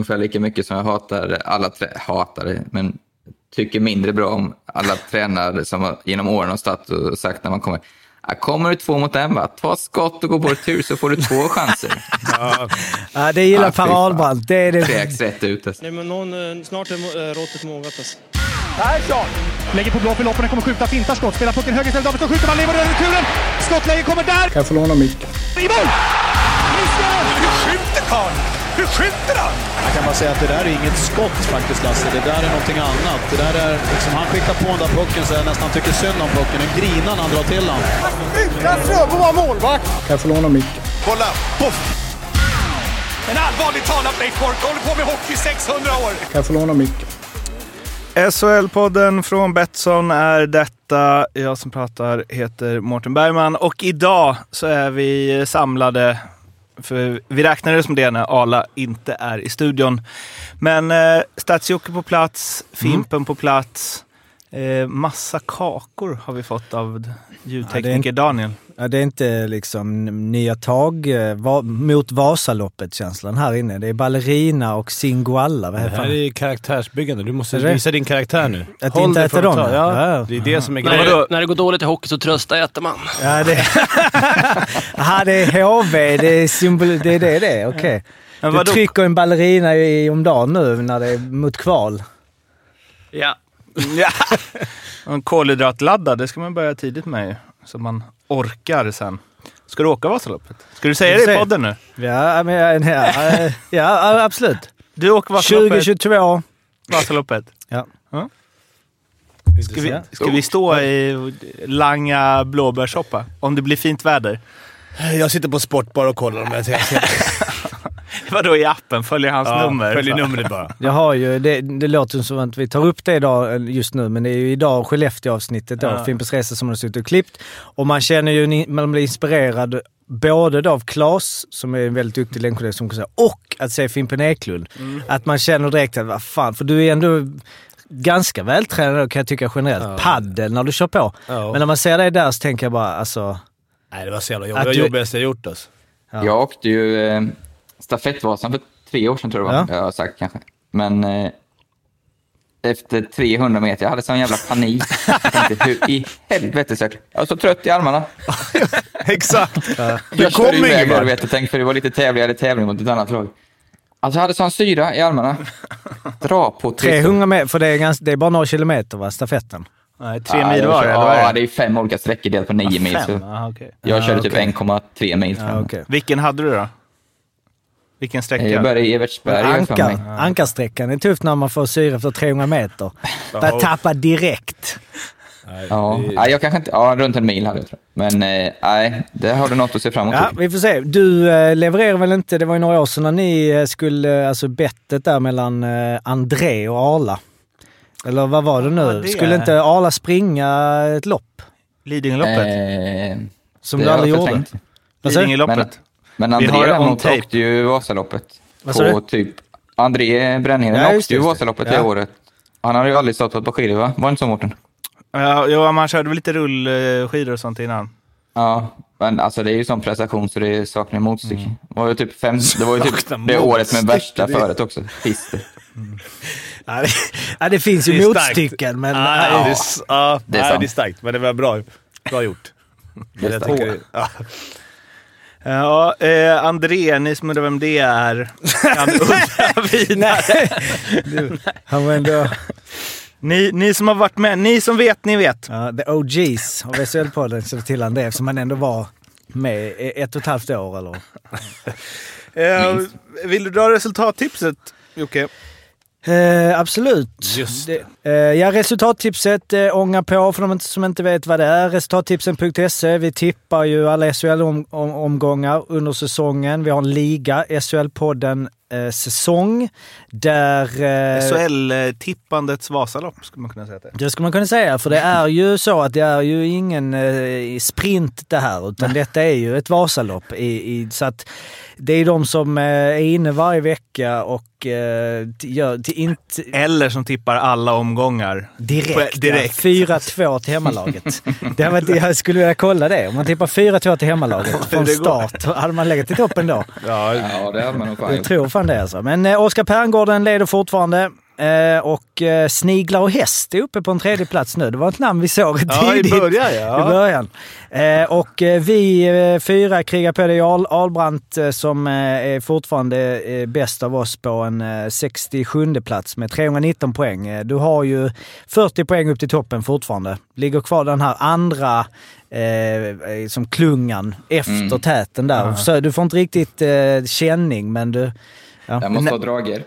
ungefär lika mycket som jag hatar alla trä- hatare, men tycker mindre bra om alla tränare som genom åren har stått och sagt när man kommer. "Ja, Kommer du två mot en, va? ta skott och gå på retur så får du två chanser. Ja, det gillar Ah, fy fan. Paralbrant. Det är det. Kräks rätt ut. Alltså. Nej, men någon, eh, snart är eh, råttet mogat alltså. Lägger på blå för loppen, kommer skjuta, fintar skott, spelar pucken höger istället, Davidsson skjuter, man lever över returen. Skottläge kommer där! Kan jag få låna micken? I mål! Missar! Hur skjuter karln? Hur skjuter han? Jag kan bara säga att det där är inget skott faktiskt Lasse. Det där är någonting annat. Det där är, liksom, han skickar på den där pucken så jag nästan tycker synd om pucken. Den grinar när han drar till den. Utan Fröbo var målvakt! Kan jag få låna micken? Kolla! Poff! En allvarligt talat Leif Boork håller på med hockey i 600 år! Kan jag få låna micken? SHL-podden från Betsson är detta. Jag som pratar heter Mårten Bergman och idag så är vi samlade, för vi räknar det som det när Ala inte är i studion. Men eh, Stats-Jocke på plats, Fimpen på plats. Eh, massa kakor har vi fått av ljudtekniker Daniel. Ja, det är inte liksom nya tag eh, va, mot Vasaloppet-känslan här inne. Det är ballerina och singoalla. Vad Det heter här det? är karaktärsbyggande. Du måste det? visa din karaktär nu. Att Håll inte dig äta dem, ja. Ja, Ja. det är det som är När, grejen. det, när det går dåligt i hockey så trösta äter man. Ja, det, Aha, det är HV. Det är, symbol, det, är det det är. Okej. Men Du trycker en ballerina i, om dagen nu när det är mot kval. Ja. Ja. En kolhydratladdad, det ska man börja tidigt med ju. Så man orkar sen. Ska du åka Vasaloppet? Ska du säga det i podden nu? Ja, men, ja, ja, ja, absolut. Du åker Vasaloppet? 2022. Vasaloppet. Ja. Ska vi, ska vi stå i langa blåbärssoppa? Om det blir fint väder? Jag sitter på Sportbar och kollar om jag ser. Vadå i appen? Följer hans nummer? Följer numret bara. Jag har ju, det, det låter som att vi tar upp det idag eh, just nu, men det är ju idag Skellefteå-avsnittet då, Ja. Fimpens Resa som har suttit och klippt. Och man känner ju, man blir inspirerad både då av Claes, som är en väldigt duktig länkkollega som kan säga, och att se Fimpen Eklund. Att man känner direkt att, vad fan, för du är ändå ganska vältränad kan jag tycka generellt. Paddel när du kör på. Ja. Men när man ser dig där så tänker jag bara, alltså... Nej, det var så jävla jobbigt. Det var du- det jobbigaste jag gjort alltså. Ja. Jag åkte ju eh, stafettvasan för tre år sedan tror jag det var. Ja. Jag har sagt kanske. Men eh, efter 300 meter, jag hade sån jävla panik. Jag tänkte, hur i helvete ska jag... Jag var så trött i armarna. Exakt. Jag kom körde ingen vart. och tänkte, för det var lite tävling, jag hade tävling mot ett annat lag. Alltså jag hade sån syra i armarna. Dra på 300 meter, för det är, ganska, det är bara några kilometer va, stafetten? Nej, tre mil var det, Ja, det är fem olika sträckor delat på nio mil. Fem? Så Aha, okej. jag Ah, körde typ okej. 1,3 mil Ja, fram. okej. Vilken hade du då? Vilken sträcka? Jag började i Evertsberg. Ankar, ankarsträckan är tufft när man får syre efter 300 meter. Börjar tappa direkt. Ja, nej, jag kanske inte... Ja, runt en mil hade jag tror jag. Men eh, nej, det har du något att se fram emot. Ja, vi får se. Du eh, levererar väl inte, det var ju några år sedan när ni eh, skulle, alltså bettet där mellan André och Arla. Eller vad var det nu? Ja, det Skulle inte Arla springa ett lopp? Lidingöloppet? Eh, Som det du aldrig gjorde? Lidingöloppet? Men André däremot åkte ju Vasaloppet. Vad sa På du? typ... André Brännheden Ja, åkte ju just det. Vasaloppet Ja. året. Han hade ju aldrig stått på skidor va? Var det inte så Mårten? Ja, jo, man körde väl lite rullskidor och sånt innan. Ja, men alltså det är ju sån prestation så det saknar motstycke. Mm. Det var ju typ, fem, det, var ju typ det året med värsta det- föret också. Fister. Det, ja, det finns ju Det motstycken, men... Ja, ja. det är, ja, Det är nej, sant. det är starkt, men det var bra, bra gjort. Det är Jag starkt. ja. Ja, eh, André, ni som undrar vem det är, kan undra vidare. Han var ändå... Ni, ni som har varit med, ni som vet, ni vet. Ja, the OGs av SHL-podden känner till André eftersom han ändå var med ett och ett halvt år eller? Eh, vill du dra resultattipset, Jocke? Eh, absolut. Just det. Eh, ja, resultattipset eh, ånga på för de som inte vet vad det är. Resultattipsen.se. Vi tippar ju alla SHL-omgångar under säsongen. Vi har en liga, SHL-podden eh, säsong, där... Eh, SHL-tippandets Vasalopp, skulle man kunna säga det. Det skulle man kunna säga, för det är ju så att det är ju ingen eh, sprint det här, utan detta är ju ett Vasalopp. I, i, så att det är de som eh, är inne varje vecka och eh, gör inte... Eller som tippar alla omgångar. Direkt. Direkt. Ja, 4-2 till hemmalaget. det var, jag skulle vilja kolla det. Om man tippar 4-2 till hemmalaget från start, hade man legat i toppen då? Ja, Ja, det hade man nog fan Jag tror fan det alltså. Men eh, Oskar Perngården leder fortfarande. Eh, och eh, Sniglar och häst är uppe på en tredje plats nu. Det var ett namn vi såg Ja, i tidigt. början, ja. I början. Eh, och vi fyra krigar på det. är eh, som är fortfarande bäst av oss på en eh, 67 plats med 319 poäng. Du har ju 40 poäng upp till toppen fortfarande. Ligger kvar den här andra eh, som klungan efter Mm. täten där. Så du får inte riktigt eh, känning, men du... Ja. Jag måste ha draghjälp.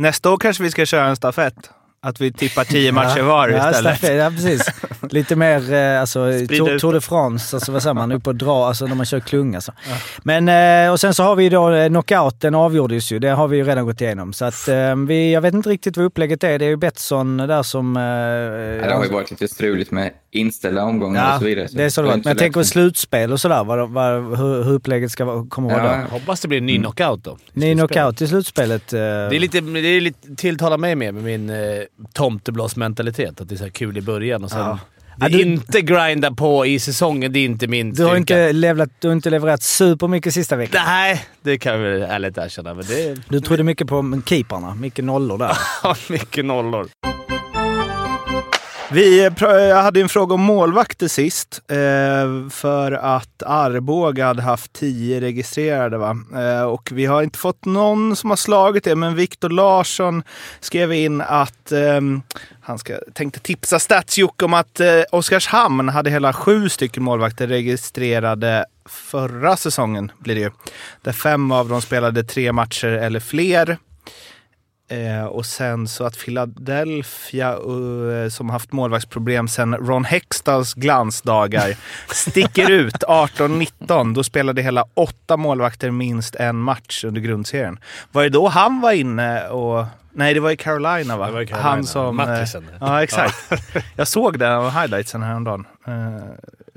Nästa år kanske vi ska köra en stafett. Att vi tippar tio matcher var ja, istället. stafett, Ja, precis. Lite mer eh, alltså, Tour, Tour de France, alltså vad säger man, upp och dra, alltså när man kör klunga. Så. Men, eh, och sen så har vi då eh, knockouten avgjordes ju, det har vi ju redan gått igenom. Så att vi, jag vet inte riktigt vad upplägget är. Det är ju Betsson där som... Ja, det har ju varit lite struligt med inställda omgångar Ja, och så vidare. det är så det. Men jag tänker på slutspel och sådär, vad, vad, hur, hur upplägget ska att vara Ja, då. hoppas det blir en ny knockout då. Ny knockout i slutspelet. Det är lite, det är lite tilltalar mig mer med min tomteblåsmentalitet. Att det är så kul i början och sen... Ja. Det är Ja, du- inte grinda på i säsongen, det är inte min du, har styrka. inte levlat, du har inte levererat supermycket sista veckan. Nej, det kan väl ärligt erkänna. Men det Du trodde mycket på keeparna, mycket nollor där. mycket nollor. Vi, eh, eh, jag hade en fråga om målvakter sist. Eh, för att Arboga hade haft tio registrerade. Va? Eh, och vi har inte fått någon som har slagit det, men Viktor Larsson skrev in att ehm, han ska, tänkte tipsa Stats-Jocke om att eh, Oskarshamn hade hela sju stycken målvakter registrerade förra säsongen. blir det ju. Där fem av dem spelade tre matcher eller fler. Eh, och sen så att Philadelphia, eh, som haft målvaktsproblem sen Ron Hextalls glansdagar, sticker ut 18-19. Då spelade hela åtta målvakter minst en match under grundserien. Var det då han var inne och... Nej, det var i Carolina va? Det var i Carolina. Han som... eh, Mattisen. Ja, exakt. Jag såg den och highlightsen häromdagen. Eh,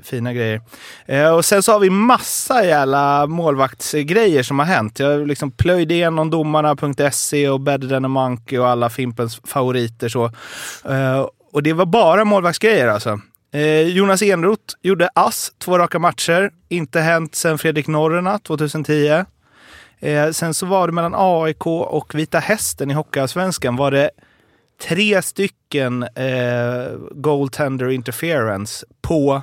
fina grejer. Eh, och sen så har vi massa jävla målvaktsgrejer som har hänt. Jag liksom plöjde igenom domarna.se och Better than a monkey och alla Fimpens favoriter. Så. Eh, och det var bara målvaktsgrejer alltså. Eh, Jonas Enroth gjorde ass två raka matcher. Inte hänt sedan Fredrik Norrena 2010. Eh, sen så var det mellan AIK och Vita Hästen i Hockeyallsvenskan var det tre stycken eh, goaltender interference på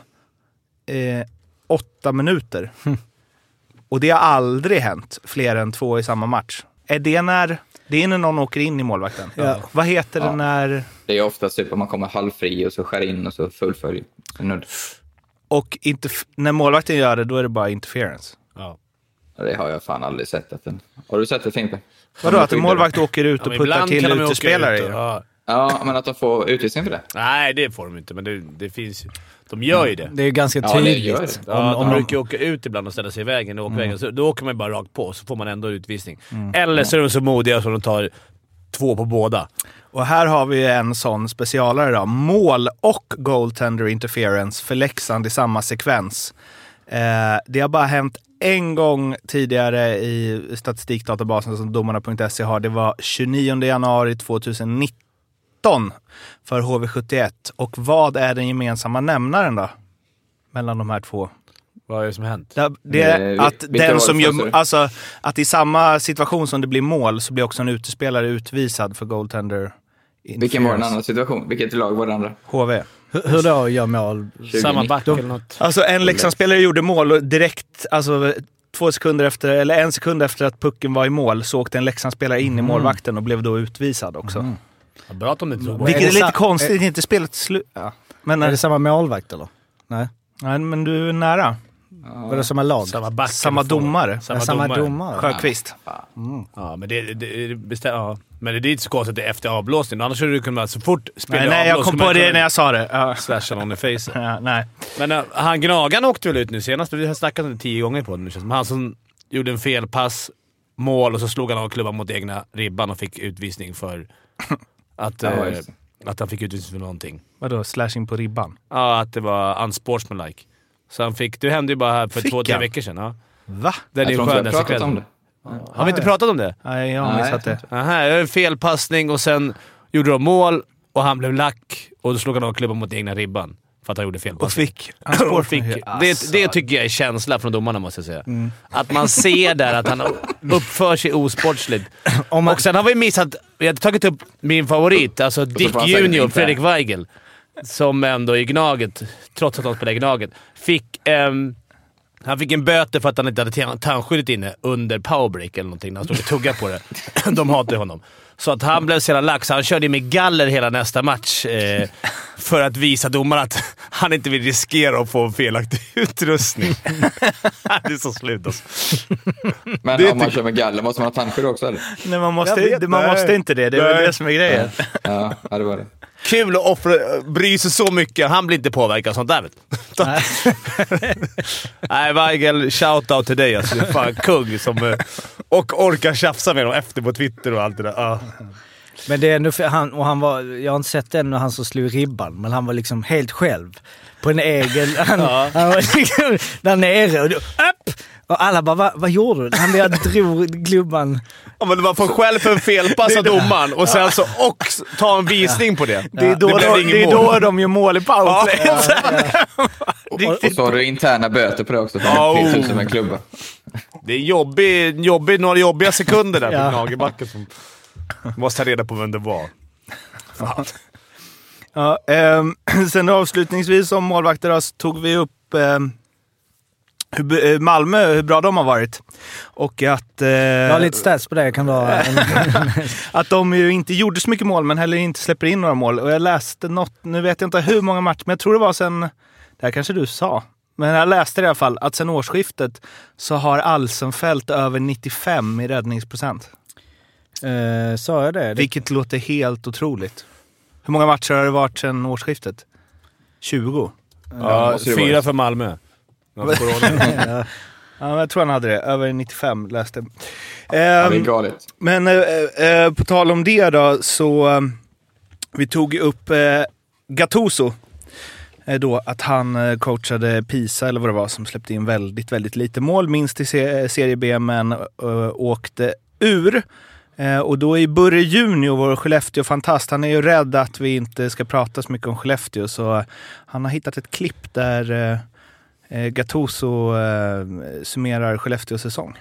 eh, åtta minuter. Och det har aldrig hänt fler än två i samma match. Är det när, det är när någon åker in i målvakten? Ja. Vad heter det Ja. när... Det är oftast typ om man kommer halvfri och så skär in och så fullföljer. Och inte, när målvakten gör det, då är det bara interference. Ja. Ja, Det har jag fan aldrig sett. Att den... Har du sett det Fimpen? Vadå, att en målvakt det. åker ut Ja, och men puttar till utespelare? ut och- det? ja. Ja, men att de får utvisning för det. Nej, det får de inte, men det, det finns ju. De gör ju det. Det är ju ganska Ja, det tydligt. det. Ja, om, de om de, brukar ju åka ut ibland och ställa sig i vägen. Och åka vägen. Så då åker man ju bara rakt på, så får man ändå utvisning. Mm. Eller så är de så modiga så de tar två på båda. Och här har vi en sån specialare då. Mål och goaltender interference för Leksand i samma sekvens. Eh, det har bara hänt en gång tidigare i statistikdatabasen som domarna.se har. Det var 29 januari 2019 för HV71. Och vad är den gemensamma nämnaren då? Mellan de här två. Vad är det som har hänt? Det, det är Eh, att den som gör, alltså att i samma situation som det blir mål så blir också en utespelare utvisad för goaltender. Vilken var den andra situation? Vilket lag var det andra? HV. hur, hur då gör mål? 2019. Samma back eller något? Alltså en Leksandsspelare gjorde mål och direkt, alltså två sekunder efter, eller en sekund efter att pucken var i mål så åkte en Leksandsspelare in i målvakten och blev då utvisad också. Ja, Bra att de inte tog Vilket Är är, lite konstigt, inte spelet slut. Ja. Men, Är det samma målvakt eller? Nej. nej, men du är nära. Var det samma lag? Samma back. Samma domare. Samma, Ja, samma domare. domare. Sjöqvist. Ja, men det, det, det, bestäm, ja. men det är inte så konstigt att det är efter avblåsning. Annars hade du kunnat, så fort spelet Nej, nej, jag kom på det kunna när jag sa det. Ja. Slasha någon i facet. Ja, nej. Men uh, han Gnagan åkte väl ut nu senast? Vi har snackat om det tio gånger på det nu. Han som gjorde en felpass, mål och så slog han av klubban mot egna ribban och fick utvisning för att, Ja, eh, det. att han fick utvisning för någonting. Vadå, slashing på ribban? Ja, att det var unsportsmanlike. Så han fick... Det hände ju bara här för Fick två, tre han? veckor sedan. Ja. Va? Den är Jag ju tror inte jag den pratat om det. Har vi inte pratat om det? Nej, jag har missat det. Aha, en felpassning och sen gjorde de mål och han blev lack och då slog han av klubban mot egna ribban. För att han gjorde fel Och fick Och fick, det, det tycker jag är känsla från domarna, måste jag säga. Att man ser där att han uppför sig osportsligt. Man, Och sen har vi missat... Vi har tagit upp min favorit, alltså Dick Junior, inte. Fredrik Weigel. Som ändå i Gnaget, trots att han spelar i Gnaget, fick... ehm, han fick en böter för att han inte hade tan- tandskyddet inne under powerbreak eller någonting när han stod och tuggade på det. De hatar ju honom. Så att han blev så jävla så han körde med galler hela nästa match eh, för att visa domarna att han inte vill riskera att få en felaktig utrustning. det är så slut alltså. Men om man kör med galler, måste man ha tandskydd också eller? Nej, man måste, man nej. måste inte det. Det är väl det som är grejen. Ja, ja det var det. Kul att offra, bry sig så mycket. Han blir inte påverkad av sånt där. Du. Nej, Weigel, shout-out till dig alltså. Du är fan kung som... eh, Och orkar tjafsa med dem efter på Twitter och allt det där. Ja. men det är ändå, för han, och han var, jag har inte sett den när han som slog ribban, men han var liksom helt själv. På en egen... Han, han var liksom där nere och, upp! Och alla bara, vad, vad gjorde du? Han jag drog klubban. Ja, men man får själv för en felpass av domaren och sen så och ta en visning på det. Det är då, blev de, inget det är då de gör mål i powerplay. Och, och så har du interna böter på det också. Oh. oh. som en klubba. Det är jobbig, jobbig, några jobbiga sekunder där Ja. på Gnagerbacken som... Måste ta reda på vem det var. Fan. Ja, ehm, sen avslutningsvis om målvakter då, så tog vi upp ehm, hur, eh, Malmö, hur bra de har varit. Och att, eh, Jag har lite stats på det. Jag kan dra en, att de ju inte gjorde så mycket mål, men heller inte släpper in några mål. Och jag läste något, nu vet jag inte hur många matcher, men jag tror det var sen, det här kanske du sa, men jag läste det i alla fall, att sen årsskiftet så har Alsenfelt över 95 i räddningsprocent. Eh, sa jag det? det Vilket låter helt otroligt. Hur många matcher har det varit sen årsskiftet? 20? Ja, fyra för Malmö. Ja, corona. jag tror han hade det. Över 95 läste. Ja, det är Ehm, galet. men eh, eh, på tal om det då, så eh, vi tog upp eh, Gattuso. Eh, då att han eh, coachade Pisa, eller vad det var, som släppte in väldigt, väldigt lite mål. Minst i se- Serie B, men åkte ur. Och då är Burre Junior, vår Skellefteå-fantast, han är ju rädd att vi inte ska prata så mycket om Skellefteå. Så han har hittat ett klipp där Gattuso eh, summerar Skellefteås säsong.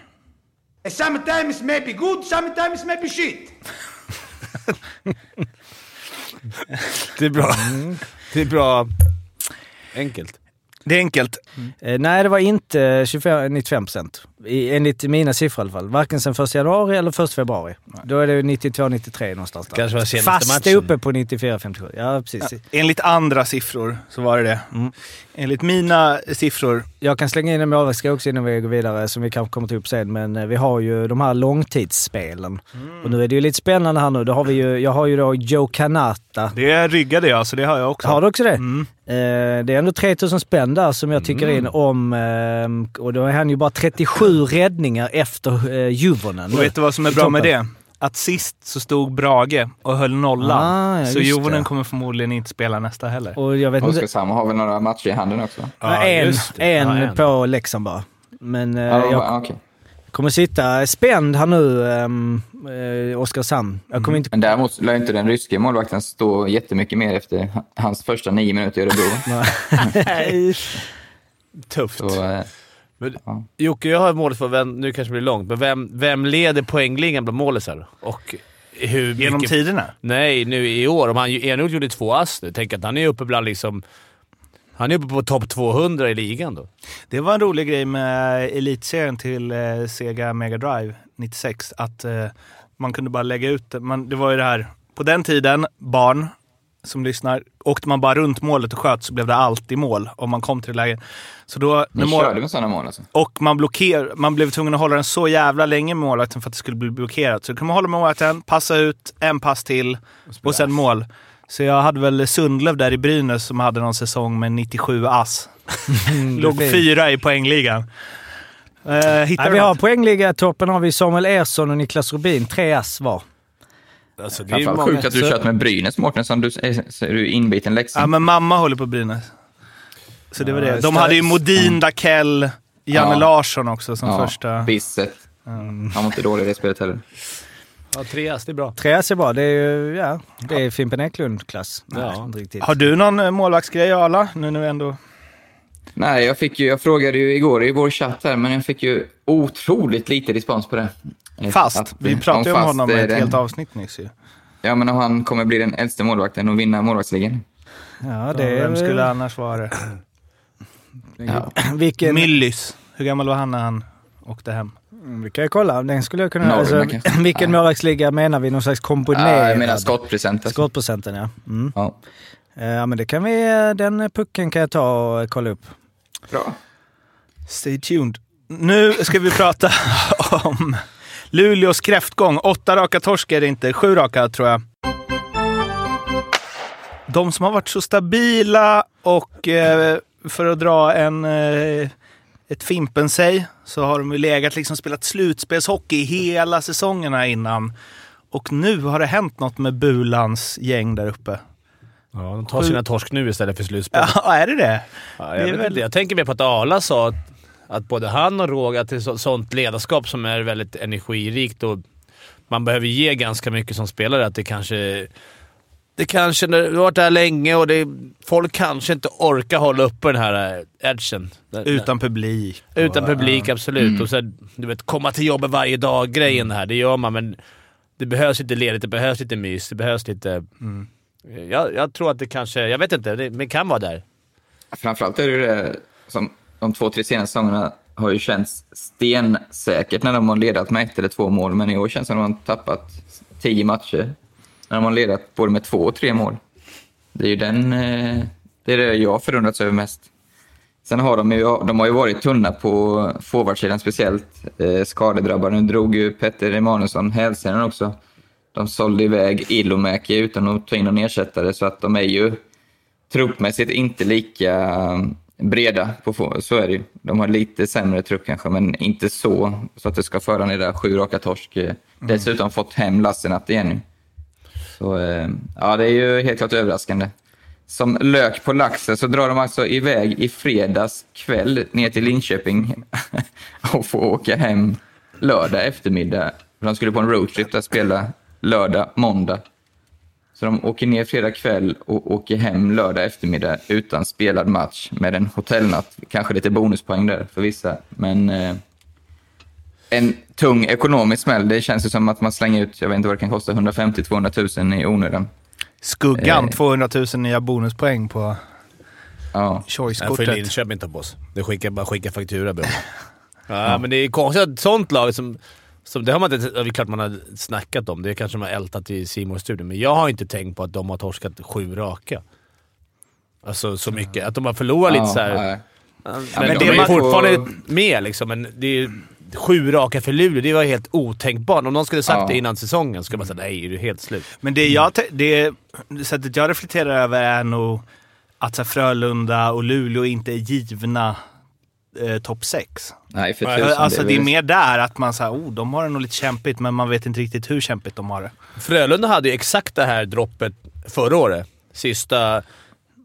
Sometimes maybe good, sometimes maybe shit. Det är bra. Det är bra. Enkelt. Det är enkelt. Eh, nej, det var inte 25, 95 procent. Enligt mina siffror i alla fall. Varken sen 1 januari eller 1 februari. Då är det 92-93 någonstans där. Kanske var senaste Fast matchen. det är uppe på 94-57. Ja, precis. Enligt andra siffror så var det det. Mm. Enligt mina siffror. Jag kan slänga in en målvaktsgrej också innan vi går vidare, som vi kanske kommer ta upp sen. Men eh, vi har ju de här långtidsspelen. Och nu är det ju lite spännande här nu. Då har vi ju, jag har ju då Joe Kanata. Det ryggade jag, så det har jag också. Har du också det? Mm. Eh, det är ändå 3000 spänn där som jag tycker in om... Eh, och då är han ju bara 37 räddningar efter eh, Juvonen. Och vet du vad som är bra med det? Att sist så stod Brage och höll nollan. Ah, ja, så det. kommer förmodligen inte spela nästa heller. Och jag vet inte... Oskarshamn har väl några matcher i handen också? Ja, en, en, Ja, en. på Leksand bara. Men eh, Ja, jag ja, okej. kommer sitta spänd här nu, um, eh, Oskarshamn. Jag kommer inte... Men däremot lär inte den ryske målvakten stå jättemycket mer efter hans första nio minuter i Örebro. Tufft. Så, eh, Men, Ja. Jocke, jag har målet för vem, nu kanske det blir långt, men vem, vem leder poängligan bland målisar? Och hur mycket... Genom tiderna. Nej, nu i år. Om han Enroth gjorde två ass nu, tänk att han är uppe bland liksom... Han är uppe på topp 200 i ligan då. Det var en rolig grej med elitserien till eh, Sega Mega Drive 96. Att eh, man kunde bara lägga ut det. Man, det var ju det här, på den tiden, barn som lyssnar, åkte man bara runt målet och sköt så blev det alltid mål om man kom till det läget. Så då, ni mål, körde med sådana mål alltså? och man, blocker, man blev tvungen att hålla den så jävla länge med målvakten för att det skulle bli blockerat. Så då kan man hålla med målvakten, passa ut, en pass till och sen mål. Så jag hade väl Sundlöv där i Brynäs som hade någon säsong med 97 ass. Låg fint. fyra i poängligan. Uh, hittar Nej, vi har poängliga toppen har vi Samuel Ersson och Niklas Rubin. Tre ass var. Alltså, det är sjukt att du kört med Brynäs, Mårten, som du är, så är du inbiten Ja, Leksand. men mamma håller på Brynäs. Så det var Ja, det. De hade ju Modin, Dakell, Janne Ja. Larsson också som ja, första. Bisset. Han var inte dålig i det spelet heller. Ja, treas, det är bra. Treas är bra. Det är ju, ja, det är Fimpen Eklund-klass. Ja. riktigt. Har du någon eh, målvaktsgrej Arla? Nu när vi ändå... Nej, jag, fick ju, jag frågade ju igår i vår chatt här, men jag fick ju otroligt lite respons på det. Fast. Att- vi pratade ju om Fast honom i är ett det- helt avsnitt nyss ju. Ja, men om han kommer bli den äldste målvakten och vinna målvaktsligan. Ja, det Vem skulle annars vara det? Ja. Vilken... Millys. Hur gammal var han när han åkte hem? Mm, Vi kan ju kolla. Den skulle jag kunna... Norrman Alltså, kanske. vilken målvaktsliga menar vi? Någon slags komponerad? Ja, jag menar skottprocent. Alltså. Skottprocenten, ja. Mm. Ja. Eh, Ja, men det kan vi... Den pucken kan jag ta och kolla upp. Bra. Stay tuned. Nu ska vi prata om Luleås kräftgång. Åtta raka torsk är det inte, sju raka tror jag. De som har varit så stabila och eh, för att dra en, eh, ett fimpen sig så har de ju legat liksom spelat slutspelshockey hela säsongerna innan. Och nu har det hänt något med Bulans gäng där uppe. Ja, de tar sina torsk nu istället för slutspel. Ja, är det det? Ja, Det är jag, väl- jag tänker mer på att Arla sa att, att både han och Roger till så, sånt ledarskap som är väldigt energirikt och man behöver ge ganska mycket som spelare. Att det kanske... Det kanske, du har varit där länge och det, folk kanske inte orkar hålla uppe den här eh, edgen. Utan publik. Utan publik, absolut. Mm. Och sen, du vet, komma till jobbet varje dag-grejen här. Det gör man, men det behövs lite ledigt, det behövs lite mys, det behövs lite... Jag, jag tror att det kanske... Jag vet inte, det, men det kan vara där. Framförallt är det ju det som de två, tre senaste säsongerna har ju känts stensäkert när de har ledat med ett eller två mål. Men i år känns det som att de har tappat tio matcher. När de har ledat både med två och tre mål. Det är ju den... Eh, det är det jag förundrats över mest. Sen har de ju, de har ju varit tunna på forwardsidan speciellt. Eh, skadedrabbade. Nu drog ju Petter Emanuelsson hälsenan också. De sålde iväg Ilomäki utan att ta in någon ersättare, så att de är ju truppmässigt inte lika breda. På, så är det ju. De har lite sämre trupp kanske, men inte så, så att det ska föra ner där sju raka torsk. Eh, Dessutom fått hem Lassinat igen nu. Så eh, ja, det är ju helt klart överraskande. Som lök på laxen så drar de alltså iväg i fredags kväll ner till Linköping och får åka hem lördag eftermiddag. De skulle på en roadtrip där spela lördag, måndag. Så de åker ner fredag kväll och åker hem lördag eftermiddag utan spelad match med en hotellnatt. Kanske lite bonuspoäng där för vissa, men eh, en tung ekonomisk smäll. Det känns ju som att man slänger ut, jag vet inte vad det kan kosta, 150-200 000 i onödan. Skuggan, Eh. 200 000 nya bonuspoäng på Ja. Jag får Choice-kortet. Linköping ta på oss. Det skickar, bara skicka faktura bra. ja, men det är konstigt att ett sånt lag som... som det har man inte... Det är klart man har snackat om. Det kanske man har ältat i simor studion men jag har inte tänkt på att de har torskat sju raka. Alltså så mycket. Att de har förlorat lite Ja, så här. nej. Men, men de det är man- fortfarande med liksom, men det är sju raka för Luleå. Det var helt otänkbart. Om någon skulle sagt Ja. det innan säsongen skulle man säga nej, är du helt slut? Men det, jag, det sättet jag reflekterar över är nog att så Frölunda och Luleå inte är givna eh, topp 6. Nej, för Nej, tusan. Alltså det är väl- mer där att man säger oh, de har det nog lite kämpigt, men man vet inte riktigt hur kämpigt de har det. Frölunda hade ju exakt det här droppet förra året. Sista...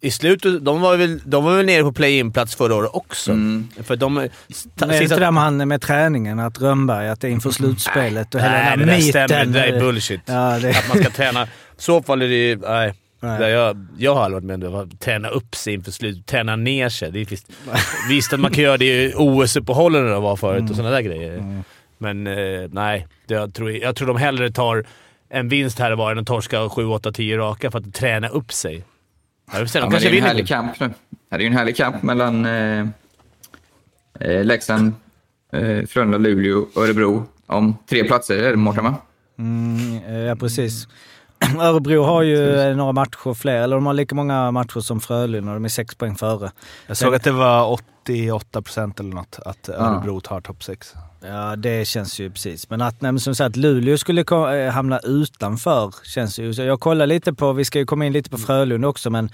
I slutet, de var väl, de var väl nere på play-in-plats förra året också. Mm. För de... Men är det inte det med, han, med träningen, att Rönnberg, att det är inför slutspelet och hela Nej, den det här där myten. stämmer. Det där är bullshit. Ja, det, Att man ska träna. I så fall är det ju... Nej. Nej. Jag, jag har aldrig varit med om det. Träna upp sig inför slut. Träna ner sig. Det är visst, visst att man kan göra det i OS-uppehållen det var förut och sådana där grejer. Men eh, nej, det, jag, tror, jag tror de hellre tar en vinst här och var än att torska 7, 8, 10 raka för att träna upp sig. Jag vill säga, Ja, de men det kanske är ju en härlig kamp nu. Det är ju en härlig kamp mellan eh, eh, Leksand, eh, Frölunda, Luleå och Örebro om tre platser. Är det Mårten, va? Mm, eh, ja, precis. Örebro har ju några matcher fler, eller de har lika många matcher som Frölunda och de är sex poäng före. Jag såg att det var 88 procent eller något, att. Örebro tar topp 6. Ja, det känns ju precis. Men att, nej, men som sagt, Luleå skulle eh, hamna utanför känns ju... Jag kollar lite på, vi ska ju komma in lite på Frölunda också, men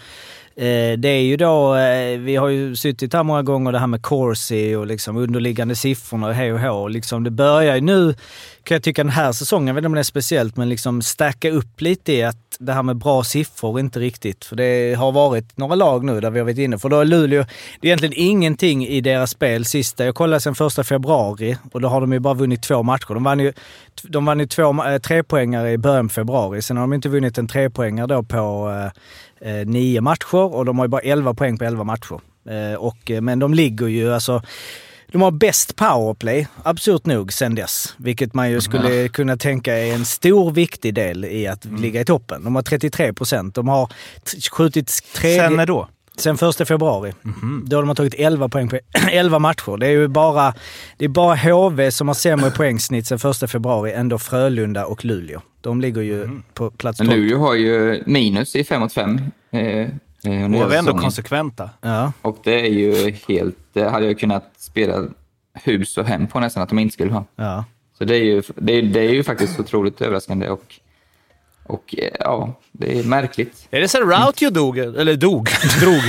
Eh, det är ju då, eh, vi har ju suttit här många gånger det här med Corsi och liksom underliggande siffrorna och hej och hå. Liksom, det börjar ju nu, kan jag tycka den här säsongen, jag vet inte om det är speciellt, men liksom stacka upp lite i att det här med bra siffror inte riktigt. För det har varit några lag nu där vi har varit inne. För då är Luleå, det är egentligen ingenting i deras spel sista. Jag kollade sen första februari och då har de ju bara vunnit två matcher. De vann ju, de vann ju två eh, trepoängare i början på februari. Sen har de inte vunnit en trepoängare då på eh, eh, nio matcher och de har ju bara 11 poäng på 11 matcher. Eh, och, eh, men de ligger ju alltså... De har bäst powerplay, absurt nog, sen dess. Vilket man ju skulle kunna tänka är en stor viktig del i att ligga i toppen. De har 33 procent. De har skjutit tredje... Sen när då? Sen första februari. Då de har tagit 11 poäng på 11 matcher. Det är ju bara, det är bara HV som har sämre poängsnitt sen första februari än då Frölunda och Luleå. De ligger ju på plats Men 12. Luleå har ju minus i 5 mot 5. Eh, eh, Och är ändå säsongen. konsekventa. Ja. Och det är ju helt... Det hade jag kunnat spela hus och hem på nästan att de inte skulle ha. Ja. Så det är ju, det är, det är ju faktiskt otroligt överraskande och, och eh, ja, det är märkligt. Är det så Rautio dog? Eller dog? Drog?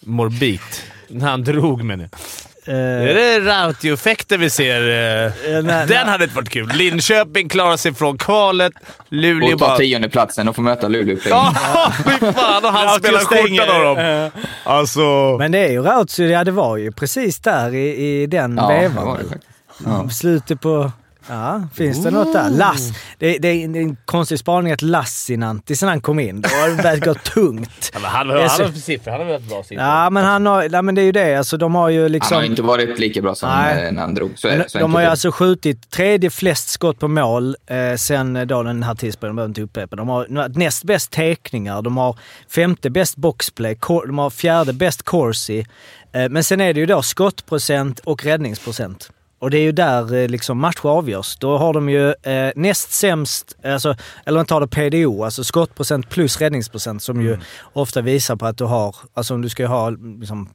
Morbid. När han drog menar jag. Är det Rautio-effekten vi ser? eh? nej, nej. Den hade inte varit kul. Linköping klarar sig från kvalet. Luleå Och ta bara... tionde platsen och få möta Luleå. på Ja, fy fan! Och han spelar skjortan av dem. Alltså... Men det är ju Rautio, ja det var ju precis där i, i den Ja, vevan. faktiskt. Slutet på... Ja, finns det något där? Lass. Det, det, är, det är en konstig spaning att Lassinantti, sen han kom in, då har det börjat gå tungt. Ja, men han, är han, har siffror. Han har väl bra siffror. Ja, men han har... Ja, men det är ju det. Alltså, de har ju liksom... Han har inte varit lika bra som Nej. eh, när han drog. Så är, Men så de har ju alltså skjutit tredje flest skott på mål eh, sen då den här tidsperioden, behöver inte upprepa. De har näst bäst teckningar, de har femte bäst boxplay, cor- de har fjärde bäst corsi. Eh, men sen är det ju då skottprocent och räddningsprocent. Och det är ju där eh, liksom matcher avgörs. Då har de ju eh, näst sämst, alltså, eller man tar det PDO, alltså skottprocent plus räddningsprocent som ju ofta visar på att du har, alltså om du ska ha liksom,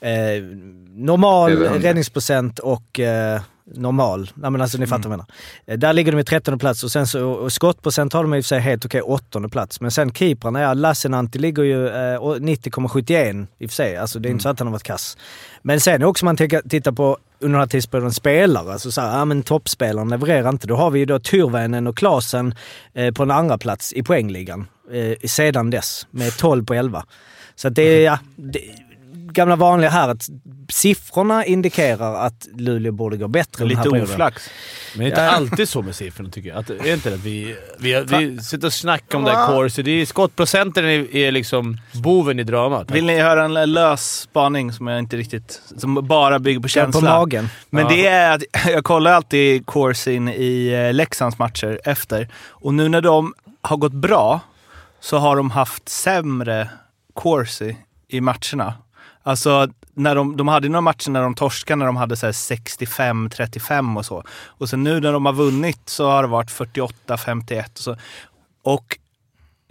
eh, normal räddningsprocent och eh, normal. Nej, men alltså ni fattar vad jag menar. Eh, Där ligger de i 13 plats och sen så och skottprocent har de i och för sig helt okej åttonde plats. Men sen keeprarna, ja Lassinantti ligger ju eh, och 90,71 i och för sig. Alltså det är inte så att han har varit kass. Men sen också om man tittar på under den här tidsperioden spelare, alltså så här, ja men toppspelaren levererar inte. Då har vi ju då Tyrväinen och Klasen eh, på en andra plats i poängligan eh, sedan dess med 12 på 11. Så att det är, ja, det, gamla vanliga här att siffrorna indikerar att Luleå borde gå bättre den här Lite perioden. oflax. Men det är inte alltid så med siffrorna tycker jag. Att, är inte det vi, vi, vi sitter och snackar om det här corsi. Det är skottprocenten är, är liksom boven i dramat. Vill ni höra en lös spaning som jag inte riktigt... Som bara bygger på känsla? på magen. Men Ja. det är att jag kollar alltid Corsin i eh, Leksands matcher efter. Och nu när de har gått bra så har de haft sämre Corsi i matcherna. Alltså, när de, de hade några matcher när de torskade när de hade 65-35 och så. Och sen nu när de har vunnit så har det varit 48-51 och så. Och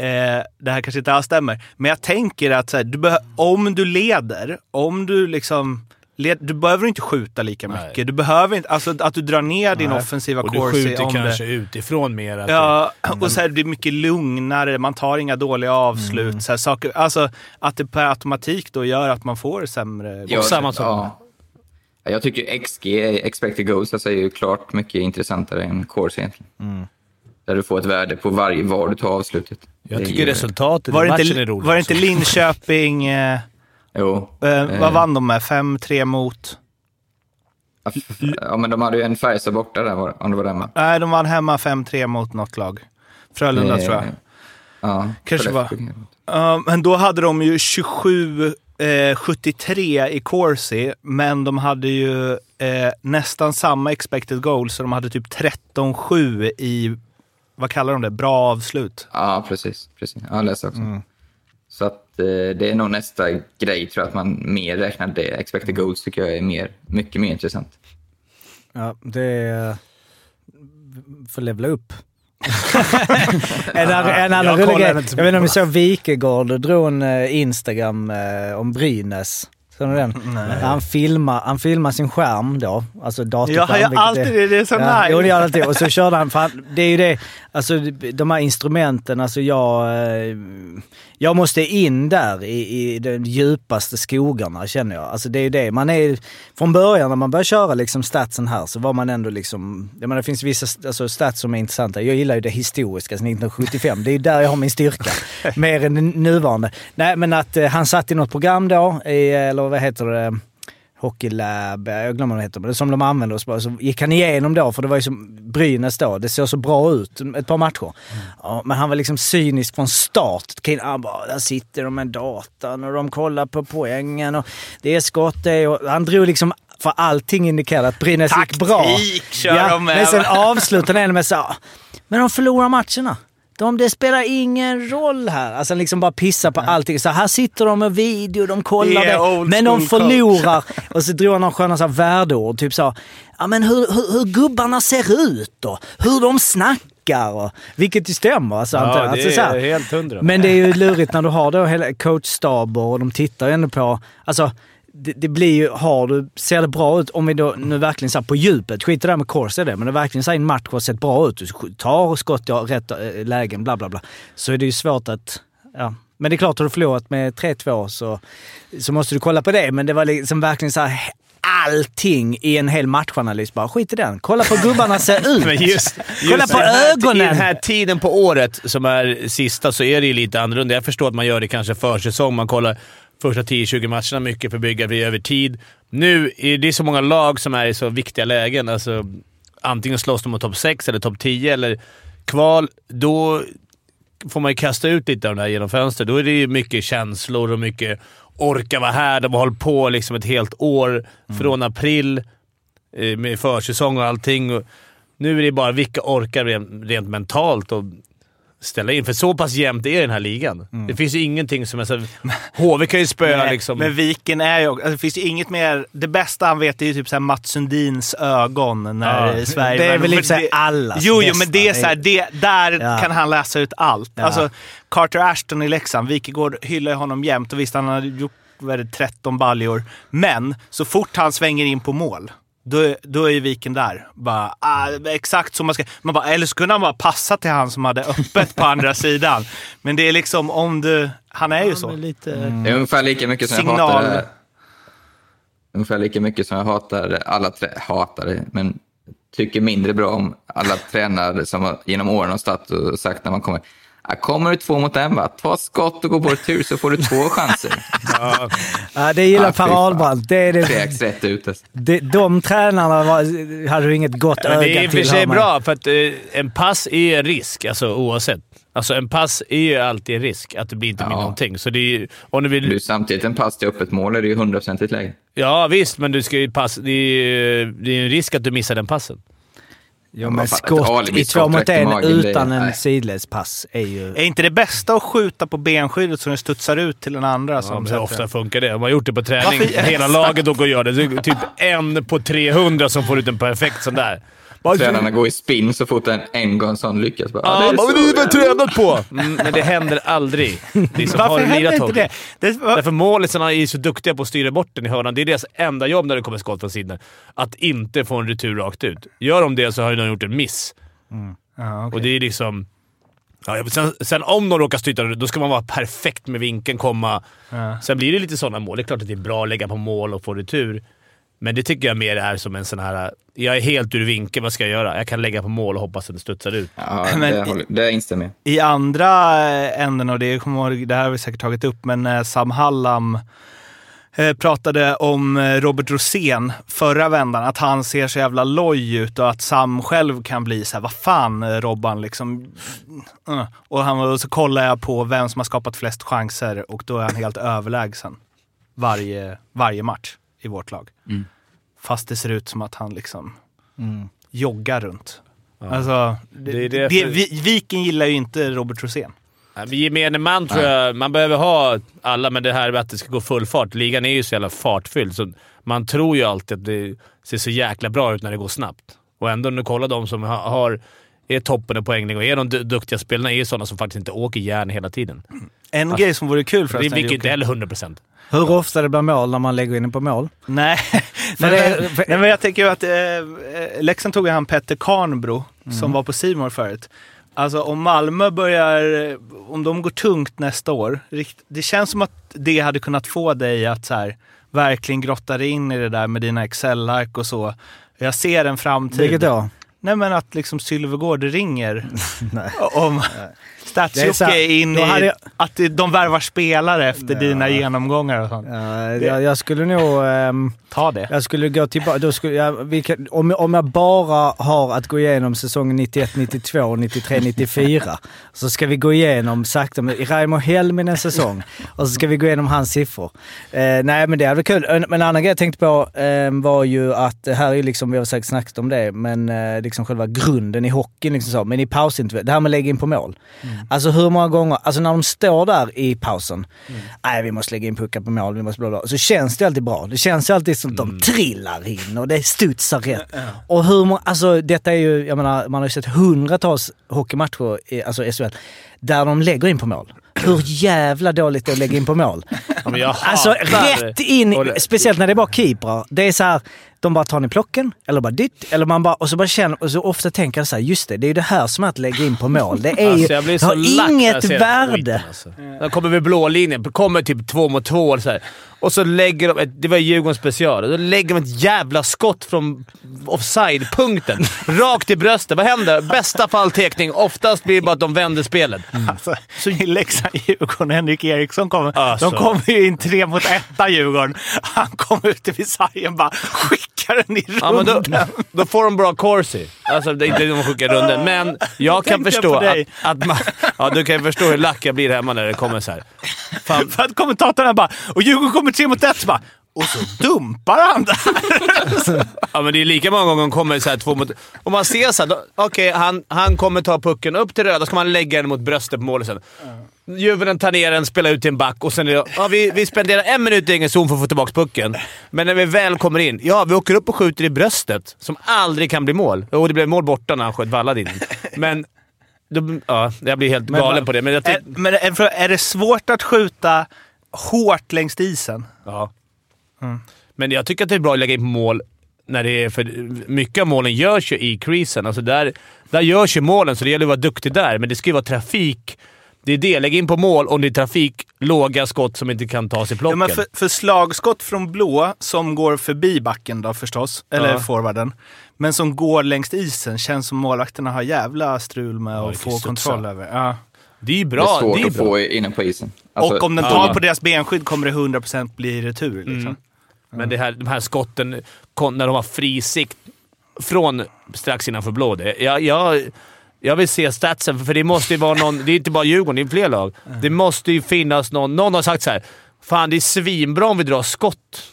eh, det här kanske inte alls stämmer, men jag tänker att så här, du om du leder, om du liksom du behöver inte skjuta lika Nej. mycket. Du behöver inte, alltså att du drar ner din Nej. offensiva Och du corsi skjuter om kanske det. utifrån mer. Att Ja, och så här, det är mycket lugnare, man tar inga dåliga avslut. Mm. Så här, saker, alltså att det per automatik då gör att man får sämre... Ja, samma sak. Ja. Ja, Jag tycker XG, expected goals, alltså är ju klart mycket intressantare än course egentligen. Mm. Där du får ett värde på varje var du tar avslutet. jag tycker resultatet Var i det, matchen inte, är roligt. var det inte. Linköping... Jo. eh, Eh. vad vann de med? 5-3 mot... Ja, men de hade ju en Färjestad borta där, var- om det var den? Nej, de vann hemma 5-3 mot något lag. Frölunda Eh, tror jag. Ja, Kanske Skellefteå. Ja, men då hade de ju 27 eh, 73 i Corsi, men de hade ju eh, nästan samma expected goals, så de hade typ 13-7 i, vad kallar de det, bra avslut. Ja, precis. precis. Ja, jag läste också. Mm. Eh, det är nog nästa grej, tror jag, att man mer räknar det. Expected goals tycker jag är mer, mycket mer intressant. Ja, det är... Får levla upp. en annan, en annan Jag rolig grej. Jag vet inte om ni såg Wikegård drog en eh, Instagram eh, om Brynäs. Såg ni den? Han filmar, han filmar sin skärm då, alltså datorskärm. Jag vilket alltid det, det är så ja, nice. Jo, det gör alltid. Och så körde han, för han, det är ju det, alltså de här instrumenten, alltså jag... eh, Jag måste in där i, i de djupaste skogarna känner jag. Alltså det är ju det. Man är, från början när man börjar köra liksom statsen här så var man ändå liksom... Jag menar, det finns vissa alltså stats som är intressanta. Jag gillar ju det historiska sedan 1975. Det är ju där jag har min styrka. Mer än nuvarande. Nej, men att eh, han satt i något program då, i, eller vad heter det? Hockey Lab, jag glömmer vad det heter, men som de använde. Så, bara- så gick han igenom då, för det var ju som Brynäs då. Det såg så bra ut ett par matcher. Ja, men han var liksom cynisk från start. Han bara, där sitter de med datan och de kollar på poängen och det är skott det. Och han drog liksom, för allting indikerade att Brynäs gick bra. Taktik kör de med. Men sen avslutade han med så men de förlorar matcherna. De, det spelar ingen roll här. Alltså liksom bara pissar på allting. Så här sitter de med video, de kollar är det. Men de förlorar. Och så drog han några sköna så här värdeord. Typ så, ja men hur, hur, hur gubbarna ser ut och hur de snackar. Och, vilket ju stämmer. Alltså. Ja, alltså, det så här. är helt hundra. Men det är ju lurigt när du har då hela coachstaber och de tittar ju ändå på... Alltså, det, det blir ju... Har du, ser det bra ut, om vi då nu verkligen så på djupet, skit i det där med kors det, men det verkligen så en match har sett bra ut, du tar skott i rätt eh, lägen, bla bla bla, så är det ju svårt att... Ja. Men det är klart, har du förlorat med 3-2 så, så måste du kolla på det, men det var liksom verkligen så här allting i en hel matchanalys. Bara skit i den. Kolla på gubbarna ser ut. Just, Kolla just på ögonen. I den här tiden på året som är sista så är det ju lite annorlunda. Jag förstår att man gör det kanske försäsong. Man kollar första 10-20 matcherna mycket för att bygga det över tid. Nu är det så många lag som är i så viktiga lägen. Alltså, antingen slåss de mot topp 6 eller topp 10 eller kval. Då får man ju kasta ut lite av det här genom fönstret. Då är det ju mycket känslor och mycket orka vara här. De har hållit på liksom ett helt år från april eh, med försäsong och allting. Och nu är det bara vilka orkar rent, rent mentalt och ställa in. För så pass jämnt är den här ligan. Det finns ju ingenting som är så... HV kan ju spöa Nej, liksom... Men Viken är ju alltså, det finns ju inget mer... Det bästa han vet är ju typ såhär Mats Sundins ögon när Ja, Sverige... det är väl det- allas Jo, jo, men det är det, där Ja. kan han läsa ut allt. Ja. Alltså, Carter Ashton i Leksand, Wikegård hyllar ju honom jämt och visst, han har gjort vad är det, 13 baljor. Men så fort han svänger in på mål, då, är- då är ju Viken där. Bara, ah, exakt som man ska... Man bara, eller så kunde han bara passa till han som hade öppet på andra sidan. Men det är liksom om du... Han är ju så. Men lite... Det är ungefär lika mycket som Signal. jag hatar... Ungefär lika mycket som jag hatar alla trä, hatar, men tycker mindre bra om alla tränare som genom åren har stått och sagt när man kommer "Ja, Kommer du två mot en, va? ta skott och gå på retur så får du två chanser. Ja, det gillar Ah, fy Per. Ahlbrant. Det är det. Kräks rätt ut. alltså. De, de tränarna var, hade du inget gott Men det är öga i och för till. sig bra, för att eh, en pass är en risk, alltså oavsett. Alltså en pass är ju alltid en risk, att det blir inte blir Ja. någonting. Så det är ju, om du vill... Du, samtidigt en pass till öppet mål är det ju hundraprocentigt läge. Ja, visst, men du ska ju pass, det, är, ju- det är en risk att du missar den passen. Jo, Men skott i två mot en utan en nej. sidledspass är ju... Är inte det bästa att skjuta på benskyddet så den studsar ut till den andra? Ja, Som men ofta funkar det? Man har gjort det på träning, Varför- hela laget åker och gör det. det är typ en på 300 som får ut en perfekt sån där. Tränarna går i spinn så fort en, en gång sån lyckas. Bara, Ja, "Ja, det är det är väl så." tränat på! Mm, men det händer aldrig. Liksom, Varför händer inte det? det var, Därför målisarna är så duktiga på att styra bort den i hörnan. Det är deras enda jobb när det kommer skott från sidan. Att inte få en retur rakt ut. Gör de det så har de gjort en miss. ja, okej. Och det är liksom... Ja, sen, sen om de råkar styta då ska man vara perfekt med vinkeln, komma... Ja. Sen blir det lite sådana mål. Det är klart att det är bra att lägga på mål och få retur. Men det tycker jag mer är som en sån här... Jag är helt ur vinkel, vad ska jag göra? Jag kan lägga på mål och hoppas att det studsar ut. Ja, Men- det, håller, det instämmer jag I andra änden, och det, kommer ihåg, det här har vi säkert tagit upp, men eh, Sam Hallam eh, pratade om eh, Robert Rosén förra vändan, att han ser så jävla loj ut och att Sam själv kan bli så här, vad fan Robban liksom. Uh. Och, han, och så kollar jag på vem som har skapat flest chanser och då är han helt överlägsen varje, varje match i vårt lag. Fast det ser ut som att han liksom joggar runt. Alltså, det, Det är det, Vi- Viken gillar ju inte Robert Rosén. Ja, men Gemene man tror jag... Man behöver ha alla, men det här med att det ska gå full fart. Ligan är ju så jävla fartfylld, så man tror ju alltid att det ser så jäkla bra ut när det går snabbt. Och ändå, när du kollar de som ha- har är toppen i poängligan och är de du- duktiga spelarna är ju sådana som faktiskt inte åker järn hela tiden. En grej som vore kul Det förresten. vilket Jocke. inte heller 100%. Hur ofta det blir mål när man lägger in den på mål? Nej. Nej, det- men, för- nej, men jag tänker ju att eh, eh, Leksand tog ju han Petter Karnbro som var på Simor förut. Alltså om Malmö börjar, eh, om de går tungt nästa år. rikt- Det känns som att det hade kunnat få dig att så här, verkligen grotta dig in i det där med dina Excel-ark och så. Jag ser en framtid. Vilket då? Nej men att liksom Sylvegård ringer om Stats-Jocke in i jag- att de värvar spelare efter dina genomgångar och sånt. Ja, jag, jag skulle nog... ehm, Ta det. jag skulle gå tillbaka... Skulle jag, kan, om, om jag bara har att gå igenom säsongen 91, 92 och 93, 94 så ska vi gå igenom sakta med Raimo Helminen säsong och så ska vi gå igenom hans siffror. Eh, nej, men det hade varit kul. En- Men en annan grej jag tänkte på eh, var ju att här är liksom, vi har säkert snackat om det, men eh, liksom själva grunden i hockeyn. Liksom så. Men i pausintervjuer, det här med att lägga in på mål. Alltså hur många gånger, alltså när de står där i pausen. Nej, vi måste lägga in puckar på mål, vi måste bla bla. Så känns det alltid bra. Det känns ju alltid som att de trillar in och det studsar rätt. Och hur många, alltså detta är ju, jag menar, man har ju sett hundratals hockeymatcher, i, alltså SHL, där de lägger in på mål. Hur jävla dåligt det är att lägga in på mål. Ja, Alltså rätt in, speciellt när det är bara keeprar. Det är så här, de bara tar ner plocken, eller bara ditt, eller man bara, och så bara känner, och så ofta tänker jag så här, just det, det är ju det här som är att lägga in på mål. Det är ju, Alltså, blir det har inget värde. Alltså. De kommer vid blå linjen, kommer typ två mot två och så här. Och så lägger de, ett, det var Djurgårdens special, då lägger de ett jävla skott från offside-punkten. Rakt i bröstet. Vad händer? Bästa fall tekning. Oftast blir det bara att de vänder spelet. Alltså, så i Leksand-Djurgården, Henrik Eriksson kommer. Alltså. De kommer ju in tre mot etta Djurgården. Han kommer ute vid sargen bara skickar den i Ja, men då, då får de bra corsi. Alltså, det är inte de skickar runden, men jag kan jag förstå på att, att man... Ja, du kan ju förstå hur lack jag blir hemma när det kommer så här. Fan, För att kommentatorerna bara, och Djurgården kommer tre mot ett, så bara, och så dumpar han där. Ja, men det är lika många gånger de kommer så här två mot... Och man ser så här, då- okej, han, han kommer ta pucken upp till röda, ska man lägga den mot bröstet på målet Djurgården tar ner den, spelar ut till en back och sen är det, ja, vi, vi spenderar en minut i egen zon för att få tillbaka pucken. Men när vi väl kommer in, ja, vi åker upp och skjuter i bröstet, som aldrig kan bli mål. Jo, det blev mål borta när han sköt Valladin. Men... Då, ja, jag blir helt galen på det. Men är, men är, är det svårt att skjuta hårt längs isen? ja. Men jag tycker att det är bra att lägga in mål när det är... För mycket av målen görs ju i creasen. Alltså där, där görs ju målen, så det gäller att vara duktig där. Men det ska ju vara trafik. Det är det. Lägg in på mål om det är trafik, låga skott som inte kan tas i Ja, plocken. men för, för slagskott från blå, som går förbi backen då förstås, eller Ja. forwarden, men som går längs isen, känns som målvakterna har jävla strul med det att få kan studsa. kontroll över. Ja. det är ju Det bra. är svårt det är att bra. få inne på isen. Alltså, och om den ja. tar på deras benskydd kommer det 100% bli retur. Liksom. Mm. Men det här, de här skotten, när de har fri sikt från strax innanför blå. Det, jag, jag, jag vill se statsen, för det måste ju vara någon... Det är inte bara Djurgården, det är fler lag. Det måste ju finnas någon... Någon har sagt så här. Fan, det är svinbra om vi drar skott.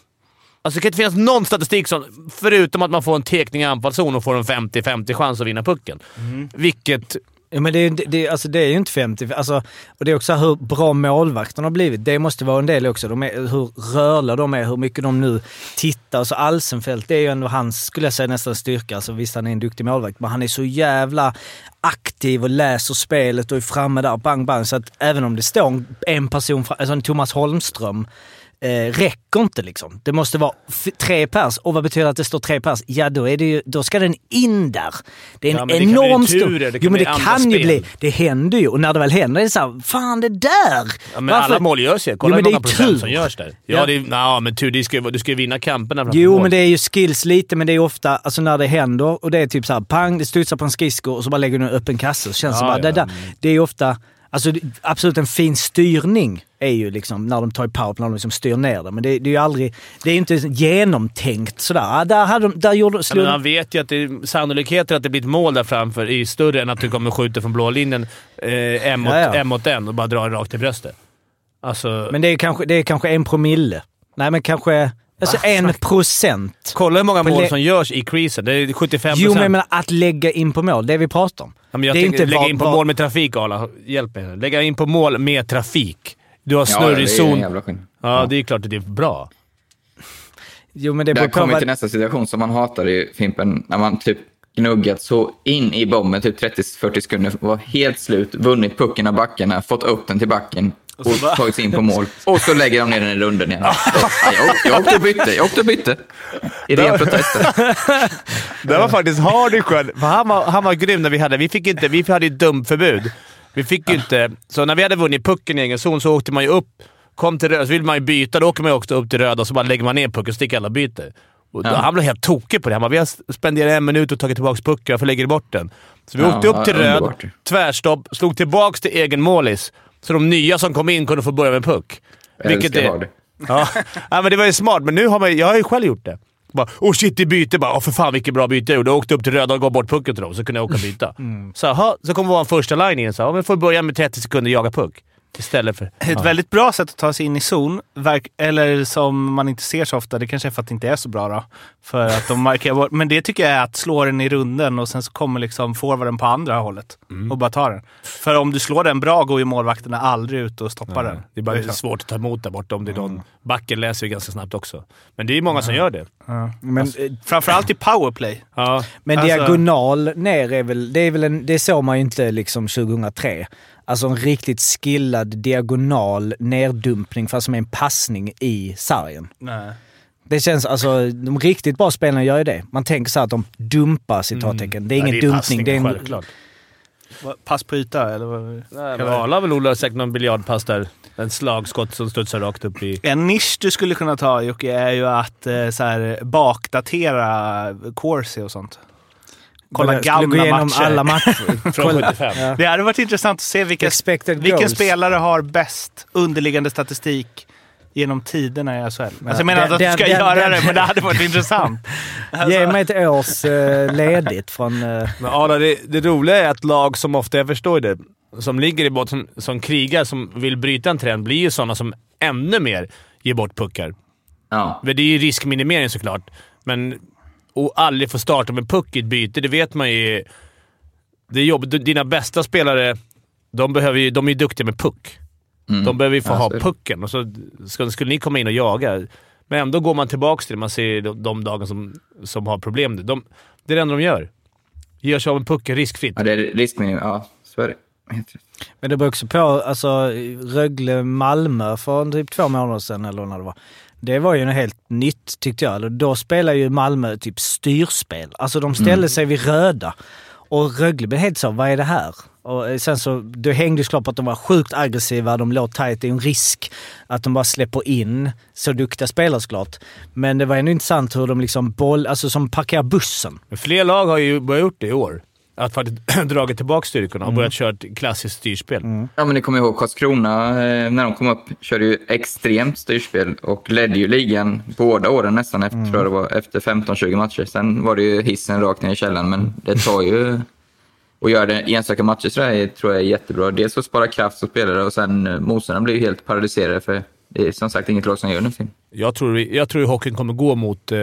Alltså det kan inte finnas någon statistik som, förutom att man får en tekning i anfallszon och får en 50-50 chans att vinna pucken. Vilket... Ja, men det, är, ju- det, alltså, det är ju inte 50. Alltså, och det är också hur bra målvakterna har blivit. Det måste vara en del också. De är, hur rörliga de är, hur mycket de nu tittar. Alltså Alsenfelt, det är ju ändå hans, skulle jag säga, nästan styrka. Alltså, visst, han är en duktig målvakt, men han är så jävla aktiv och läser spelet och är framme där, bang, bang. Så att även om det står en- person, alltså en Thomas Holmström, eh, räcker inte liksom. Det måste vara tre pers. Och vad betyder att det står tre pers? Ja, då, är det ju, då ska den in där. Det är en Ja, det enorm det kan Jo, men det kan ju bli. Det händer ju. Och när det väl händer är det såhär, fan det där! Ja, men alla mål görs ju. Kolla Jo, men hur det är många procent tur. som görs där. Ja, Ja. det är, ja men tur. Du ska, du ska vinna kamperna Jo, men det är ju skills lite, men det är ofta alltså när det händer och det är typ så här, pang, det studsar på en skridsko och så bara lägger du en öppen kasse. Så känns det Ja, bara, ja. det där. Det är ofta, alltså absolut en fin styrning är ju liksom när de tar i powerplay, när de liksom styr ner det. Men det, det är ju aldrig, det är ju inte genomtänkt sådär. Ah, där hade de, där gjorde, slog men han vet ju att det, sannolikheten att det blir ett mål där framför är ju större än att du kommer skjuta från blå linjen eh, en, mot, Ja, ja. en mot en och bara dra rakt i bröstet. Alltså, Men det är kanske, det är kanske en promille. Nej, men kanske alltså en procent. kolla hur många mål det- som görs i creasen. Det är 75 Jo, men jag menar att lägga in på mål, det vi pratar om. Ja, men jag det är inte lägga in på mål med trafik, Arla. Hjälp mig. Lägga in på mål med trafik. Du har Ja, det är en zon. jävla skillnad. Ja, det är klart att det är bra. Jo, men det Där beror på kommer vi till nästa situation som man hatar i Fimpen. När man typ gnuggat så in i bomben, typ 30-40 sekunder, var helt slut, vunnit pucken av backarna, fått upp den till backen och, så bara- tagit sig in på mål. Och så lägger de ner den i runden igen. jag, åkte- jag åkte och bytte, jag åkte och bytte. I ren protest. Det var faktiskt Hardysjön. För han, var, han var grym när vi hade... Vi, fick inte, vi hade ju dumförbud. Vi fick ju inte... Så när vi hade vunnit pucken i egen zon så åkte man ju upp, kom till röda, så vill man ju byta. Då åker man ju också upp till röda och så bara lägger man ner pucken och sticker alla och byter. Och då, Ja. Han blev helt tokig på det. Han bara, vi har spenderat en minut och tagit tillbaka pucken. Varför lägger du bort den? Så vi Ja, åkte upp till röd, underbart. tvärstopp, slog tillbaka till egen målis. Så de nya som kom in kunde få börja med puck. Jag älskar Hardy. Ja. ja, men det var ju smart, men nu har man, jag har ju själv gjort det. Bara, oh shit, det byte. Bara, oh, för fan vilket bra byte jag gjorde. Jag åkte upp till röda och gav bort pucken till dem, så kunde jag åka och byta. Så, aha, så kommer vara första line in. Så, ja, men får börja med 30 sekunder jaga puck. Istället för... Ett väldigt bra sätt att ta sig in i zon, eller som man inte ser så ofta, det kanske är för att det inte är så bra då. För att de markerar bort. Men det tycker jag är att slå den i runden och sen så kommer liksom forwarden på andra hållet och bara ta den. För om du slår den bra går ju målvakterna aldrig ut och stoppar den. Det är bara lite liksom- svårt att ta emot där borta om det är någon... Backen läser ju ganska snabbt också. Men det är ju många som gör det. Men, Alltså, Framförallt i powerplay. Ja. men Alltså- diagonal ner är väl... Det, är väl en, det såg man ju inte liksom 2003. Alltså en riktigt skillad diagonal neddumpning fast som är en passning i sargen. Nej. Det känns, alltså de riktigt bra spelarna gör ju det. Man tänker så här att de dumpar citattecken. Det är ingen Ja, dumpning. passning, Det är en, Självklart. Pass på yta, eller vad? Har väl odlat säkert någon biljardpass där. En slagskott som studsar rakt upp i... En nisch du skulle kunna ta Jocke är ju att eh, så här, bakdatera Corsi och sånt. Kolla Jag skulle gamla gå igenom matcher. alla matcher. Från 75. Ja. Det hade varit intressant att se vilka, Expected vilken goals. spelare har bäst underliggande statistik genom tiderna i SHL. Alltså, jag menar Den- att du ska den- göra den- det, men det hade varit intressant. Ge mig ett års eh, ledigt från... eh, Men Arla, det, det roliga är att lag som ofta, jag förstår det, som ligger i botten, som, som krigar, som vill bryta en trend, blir ju sådana som ännu mer ger bort puckar. Ja. Men det är ju riskminimering såklart, men och aldrig få starta med puck i ett byte, det vet man ju. Det är jobbigt. Dina bästa spelare, de, behöver ju, de är ju duktiga med puck. Mm. De behöver ju få Ja, ha pucken och så skulle, skulle ni komma in och jaga. Men ändå går man tillbaka till det. Man ser de, de dagar som, som har problem. De, det är det enda de gör. Ger sig av en puck riskfritt. Ja, det är riskminimum. Ja, så är det. Men det beror också på, alltså Rögle-Malmö för typ två månader sedan eller när det var. Det var ju något helt nytt tyckte jag. Då spelade ju Malmö typ styrspel. Alltså de ställde sig vid röda. Och Rögle blev helt så, vad är det här? Och eh, sen så, det hängde ju såklart på att de var sjukt aggressiva, de låg tight. Det är en risk att de bara släpper in så duktiga spelare såklart. Men det var ändå intressant hur de liksom boll, alltså som parkerar bussen. Fler lag har ju börjat gjort det i år. Att faktiskt dragit tillbaka styrkorna och börjat köra ett klassiskt styrspel. Ja, men ni kommer ihåg Karlskrona, eh, när de kom upp, körde ju extremt styrspel och ledde ju ligan båda åren nästan efter, tror jag det var, efter 15-20 matcher. Sen var det ju hissen rakt ner i källaren, men det tar ju... Och göra det enstaka matcher så där tror jag är jättebra. Dels att spara kraft som spelare och sen eh, motståndarna blir ju helt paralyserade för det är som sagt inget lag som gör nu. Jag tror, jag tror hockeyn kommer gå mot eh,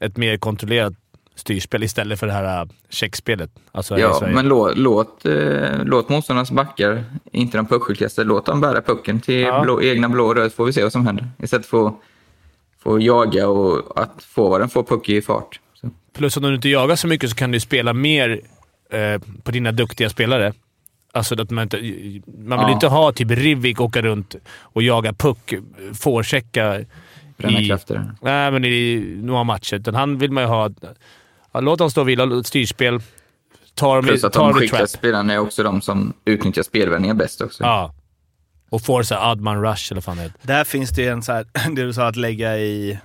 ett mer kontrollerat styrspel istället för det här uh, checkspelet. Alltså Ja, men låt, låt, eh, låt motståndarnas backar, inte de puckskickligaste, låt dem bära pucken till Ja. blå, egna blå och röd får vi se vad som händer. Istället för att få jaga och att forwarden får puck i fart. Så. Plus att om du inte jagar så mycket så kan du spela mer eh, på dina duktiga spelare. Alltså att man inte... Man vill Ja. inte ha typ Rivik åka runt och jaga puck, forechecka Bränna i... krafter. Nej, men i några matcher. Utan han vill man ju ha... Ja, låt dem stå och vila, ett styrspel. Ta dem Plus att ta de skickliga spelarna är också de som utnyttjar spelvändningar bäst också. Ja. Och får så Adman Rush eller vad fan det. Där finns det ju en så här, det du sa att lägga i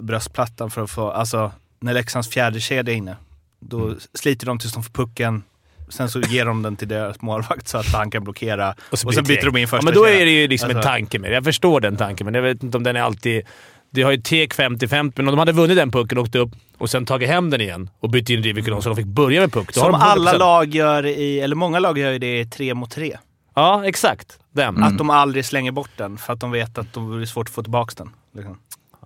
bröstplattan för att få, alltså när Leksands fjärde kedja är inne, då Mm. sliter de tills de får pucken. Sen så ger de den till deras målvakt så att han kan blockera. Och, så sen blir byter de in ja, första men då kedjan. är det ju liksom en Alltså- tanke med det. Jag förstår den tanken, men jag vet inte om den är alltid... Det har ju tek 50-50, men om de hade vunnit den pucken och åkt upp och sen tagit hem den igen och bytt in Rivik och dem så de fick börja med puck. Då Som de 100%. alla lag gör i, eller många lag gör ju det i tre mot tre. Ja, exakt. Den. Att de aldrig slänger bort den för att de vet att det blir svårt att få tillbaka den. Liksom.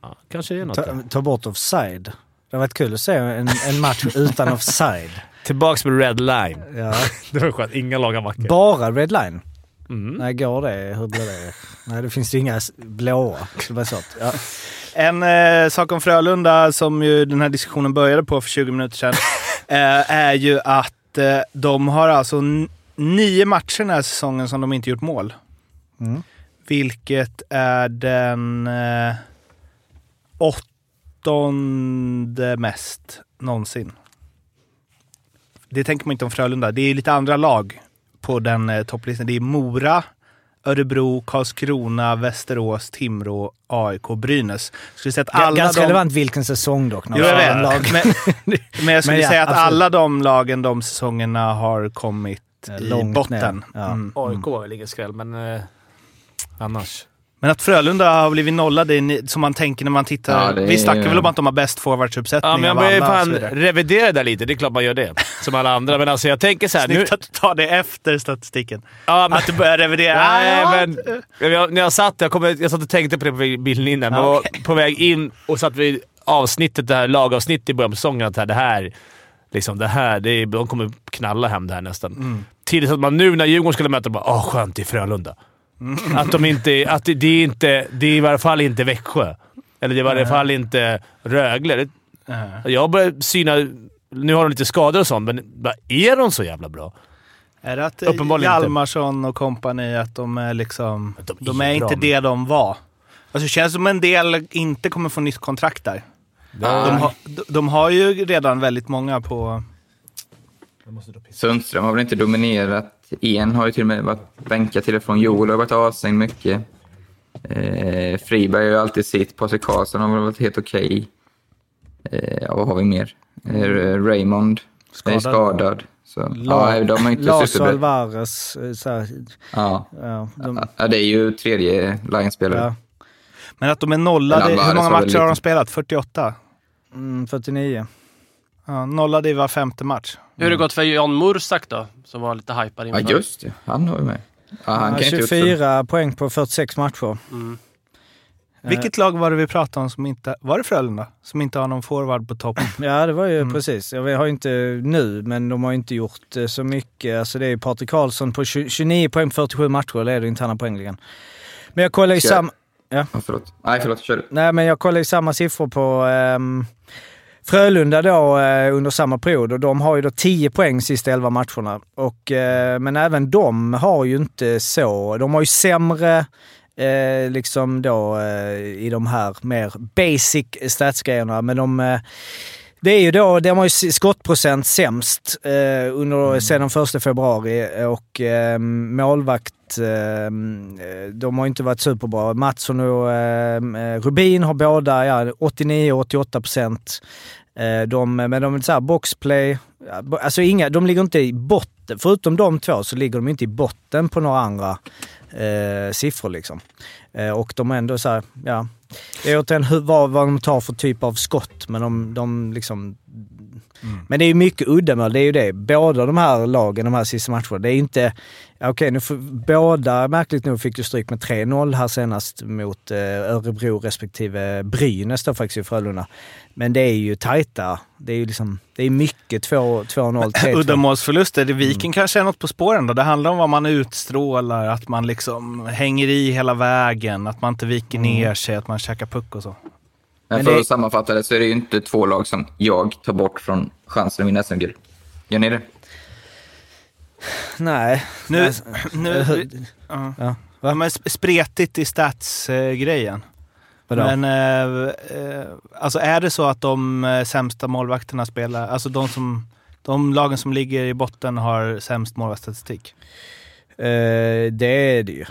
Ja, kanske är något Ta, ta bort offside. Det har varit kul att se en, en match utan offside. Tillbaks med red line. Ja. Det var skönt. Inga lag har vackert. Bara red line? Mm. Nej, går det? Hur blir det? Nej, det finns ju inga blåa. Ja. En eh, sak om Frölunda som ju den här diskussionen började på för 20 minuter sedan. eh, är ju att eh, de har alltså nio matcher den här säsongen som de inte gjort mål. Mm. Vilket är den eh, åttonde mest någonsin. Det tänker man inte om Frölunda. Det är lite andra lag på den eh, topplistan. Det är Mora, Örebro, Karlskrona, Västerås, Timrå, AIK, Brynäs. Skulle säga att alla Ganska de... relevant vilken säsong dock. Jo, jag vet. lag. Men, men jag skulle Men ja, säga att absolut. alla de lagen de säsongerna har kommit Eh, i långt botten. ner. Ja. Mm. AIK var väl ingen skräll, men eh, annars. Men att Frölunda har blivit nollade, är som man tänker när man tittar. Ja, det är Vi snackar väl om att de har bäst forwardsuppsättning Ja, men jag börjar fan revidera det där lite. Det är klart man gör det. Som alla andra. Men alltså jag tänker så här. Nu, Snyggt att du tar det efter statistiken. ja, men, Att du börjar revidera. Nej, men jag, när jag satt jag, kom, jag satt och tänkte på det på bilen innan. men Ja, var på väg in och satt vid avsnittet, det här lagavsnittet i början på säsongen. Att det här, liksom, det här det är, de kommer knalla hem det här nästan. Mm. Tills att man nu när Djurgården skulle möta bara åh skönt, är Frölunda. Mm. Att, de inte, att det, är inte, det är i varje fall inte Växjö. Eller det är i varje fall inte Rögle. Det, Ja. jag börjar syna... Nu har de lite skador och sånt, men bara, är de så jävla bra? Är det att Uppenbarligen inte. Hjalmarsson och kompani, att de är liksom... Att de De är är bra, inte det de var. Alltså det känns som en del inte kommer få nytt kontrakt där. De, har, de, de har ju redan väldigt många på... Sundström har väl inte dominerat. En har ju till och med varit bänkad till och från. Joel har varit avstängd mycket. Eh, Friberg har ju alltid sitt. Patrik Karlsson har väl varit helt okej. Eh, ja, vad har vi mer? Eh, Raymond är skadad. Så, La- ja, de har inte superbra. Alvarez. eh, Så här, Ja. ja, de, ja, det är ju tredje Lions-spelare. ja, Men att de är nollade. Hur många matcher har de spelat? 48? mm, 49. Ja, nollade i var femte match. Hur har det gått för Jan Mursak då? Som var lite hypad Ja, inför. just det. Han har ju med. Ja, han för- 24 poäng på 46 matcher. Mm. Vilket lag var det vi pratade om som inte... Var det Frölunda? Som inte har någon forward på topp? Ja, det var ju Mm. precis. Jag har ju inte nu, men de har inte gjort eh, så mycket. Alltså det är ju Patrik Karlsson på 20, 29 poäng på 47 matcher, leder interna poängligan. Men jag kollar ju samma... Ja, förlåt. Nej, förlåt. Kör du. Nej, men jag kollar ju samma siffror på ehm, Frölunda då eh, under samma period och de har ju då 10 poäng sista 11 matcherna. Och, eh, men även de har ju inte så... De har ju sämre eh, liksom då i de här mer basic statsgrejerna, men de... Det är ju då, de har ju skottprocent sämst eh, under, sedan den första februari. Och eh, målvakt, Eh, eh, de har inte varit superbra. Mattsson och eh, eh Rubin har båda ja, 89-88 procent. Eh, de, men de är så här boxplay, alltså inga, de ligger inte i botten. Förutom de två så ligger de inte i botten på några andra eh, siffror liksom. Eh, och de är ändå så här, ja. Det är återigen vad, vad de tar för typ av skott, men de, de liksom... Men det är ju mycket uddamål, det är ju det. Båda de här lagen, de här sista matcherna, det är inte... Okej, nu får, båda märkligt nog fick ju stryk med 3-0 här senast mot eh, Örebro respektive Brynäs då faktiskt i Frölunda. Men det är ju tajta. Det är ju liksom, det är mycket 2-0, 3-2. Uddamålsförluster. Viken kanske är något på spåren då. Det handlar om vad man utstrålar, att man liksom hänger i hela vägen, att man inte viker ner sig, att man käkar puck och så. Men för det- att sammanfatta det så är det ju inte två lag som jag tar bort från chansen att vinna SM-guld. Gör ni det? Nej. Nu, nu, ja. Ja, Ja, men sp- spretigt i stats-grejen. vadå? Men eh, eh, alltså är det så att de eh, sämsta målvakterna spelar, alltså de, som, de lagen som ligger i botten har sämst målvaktsstatistik? Eh, det är det ju.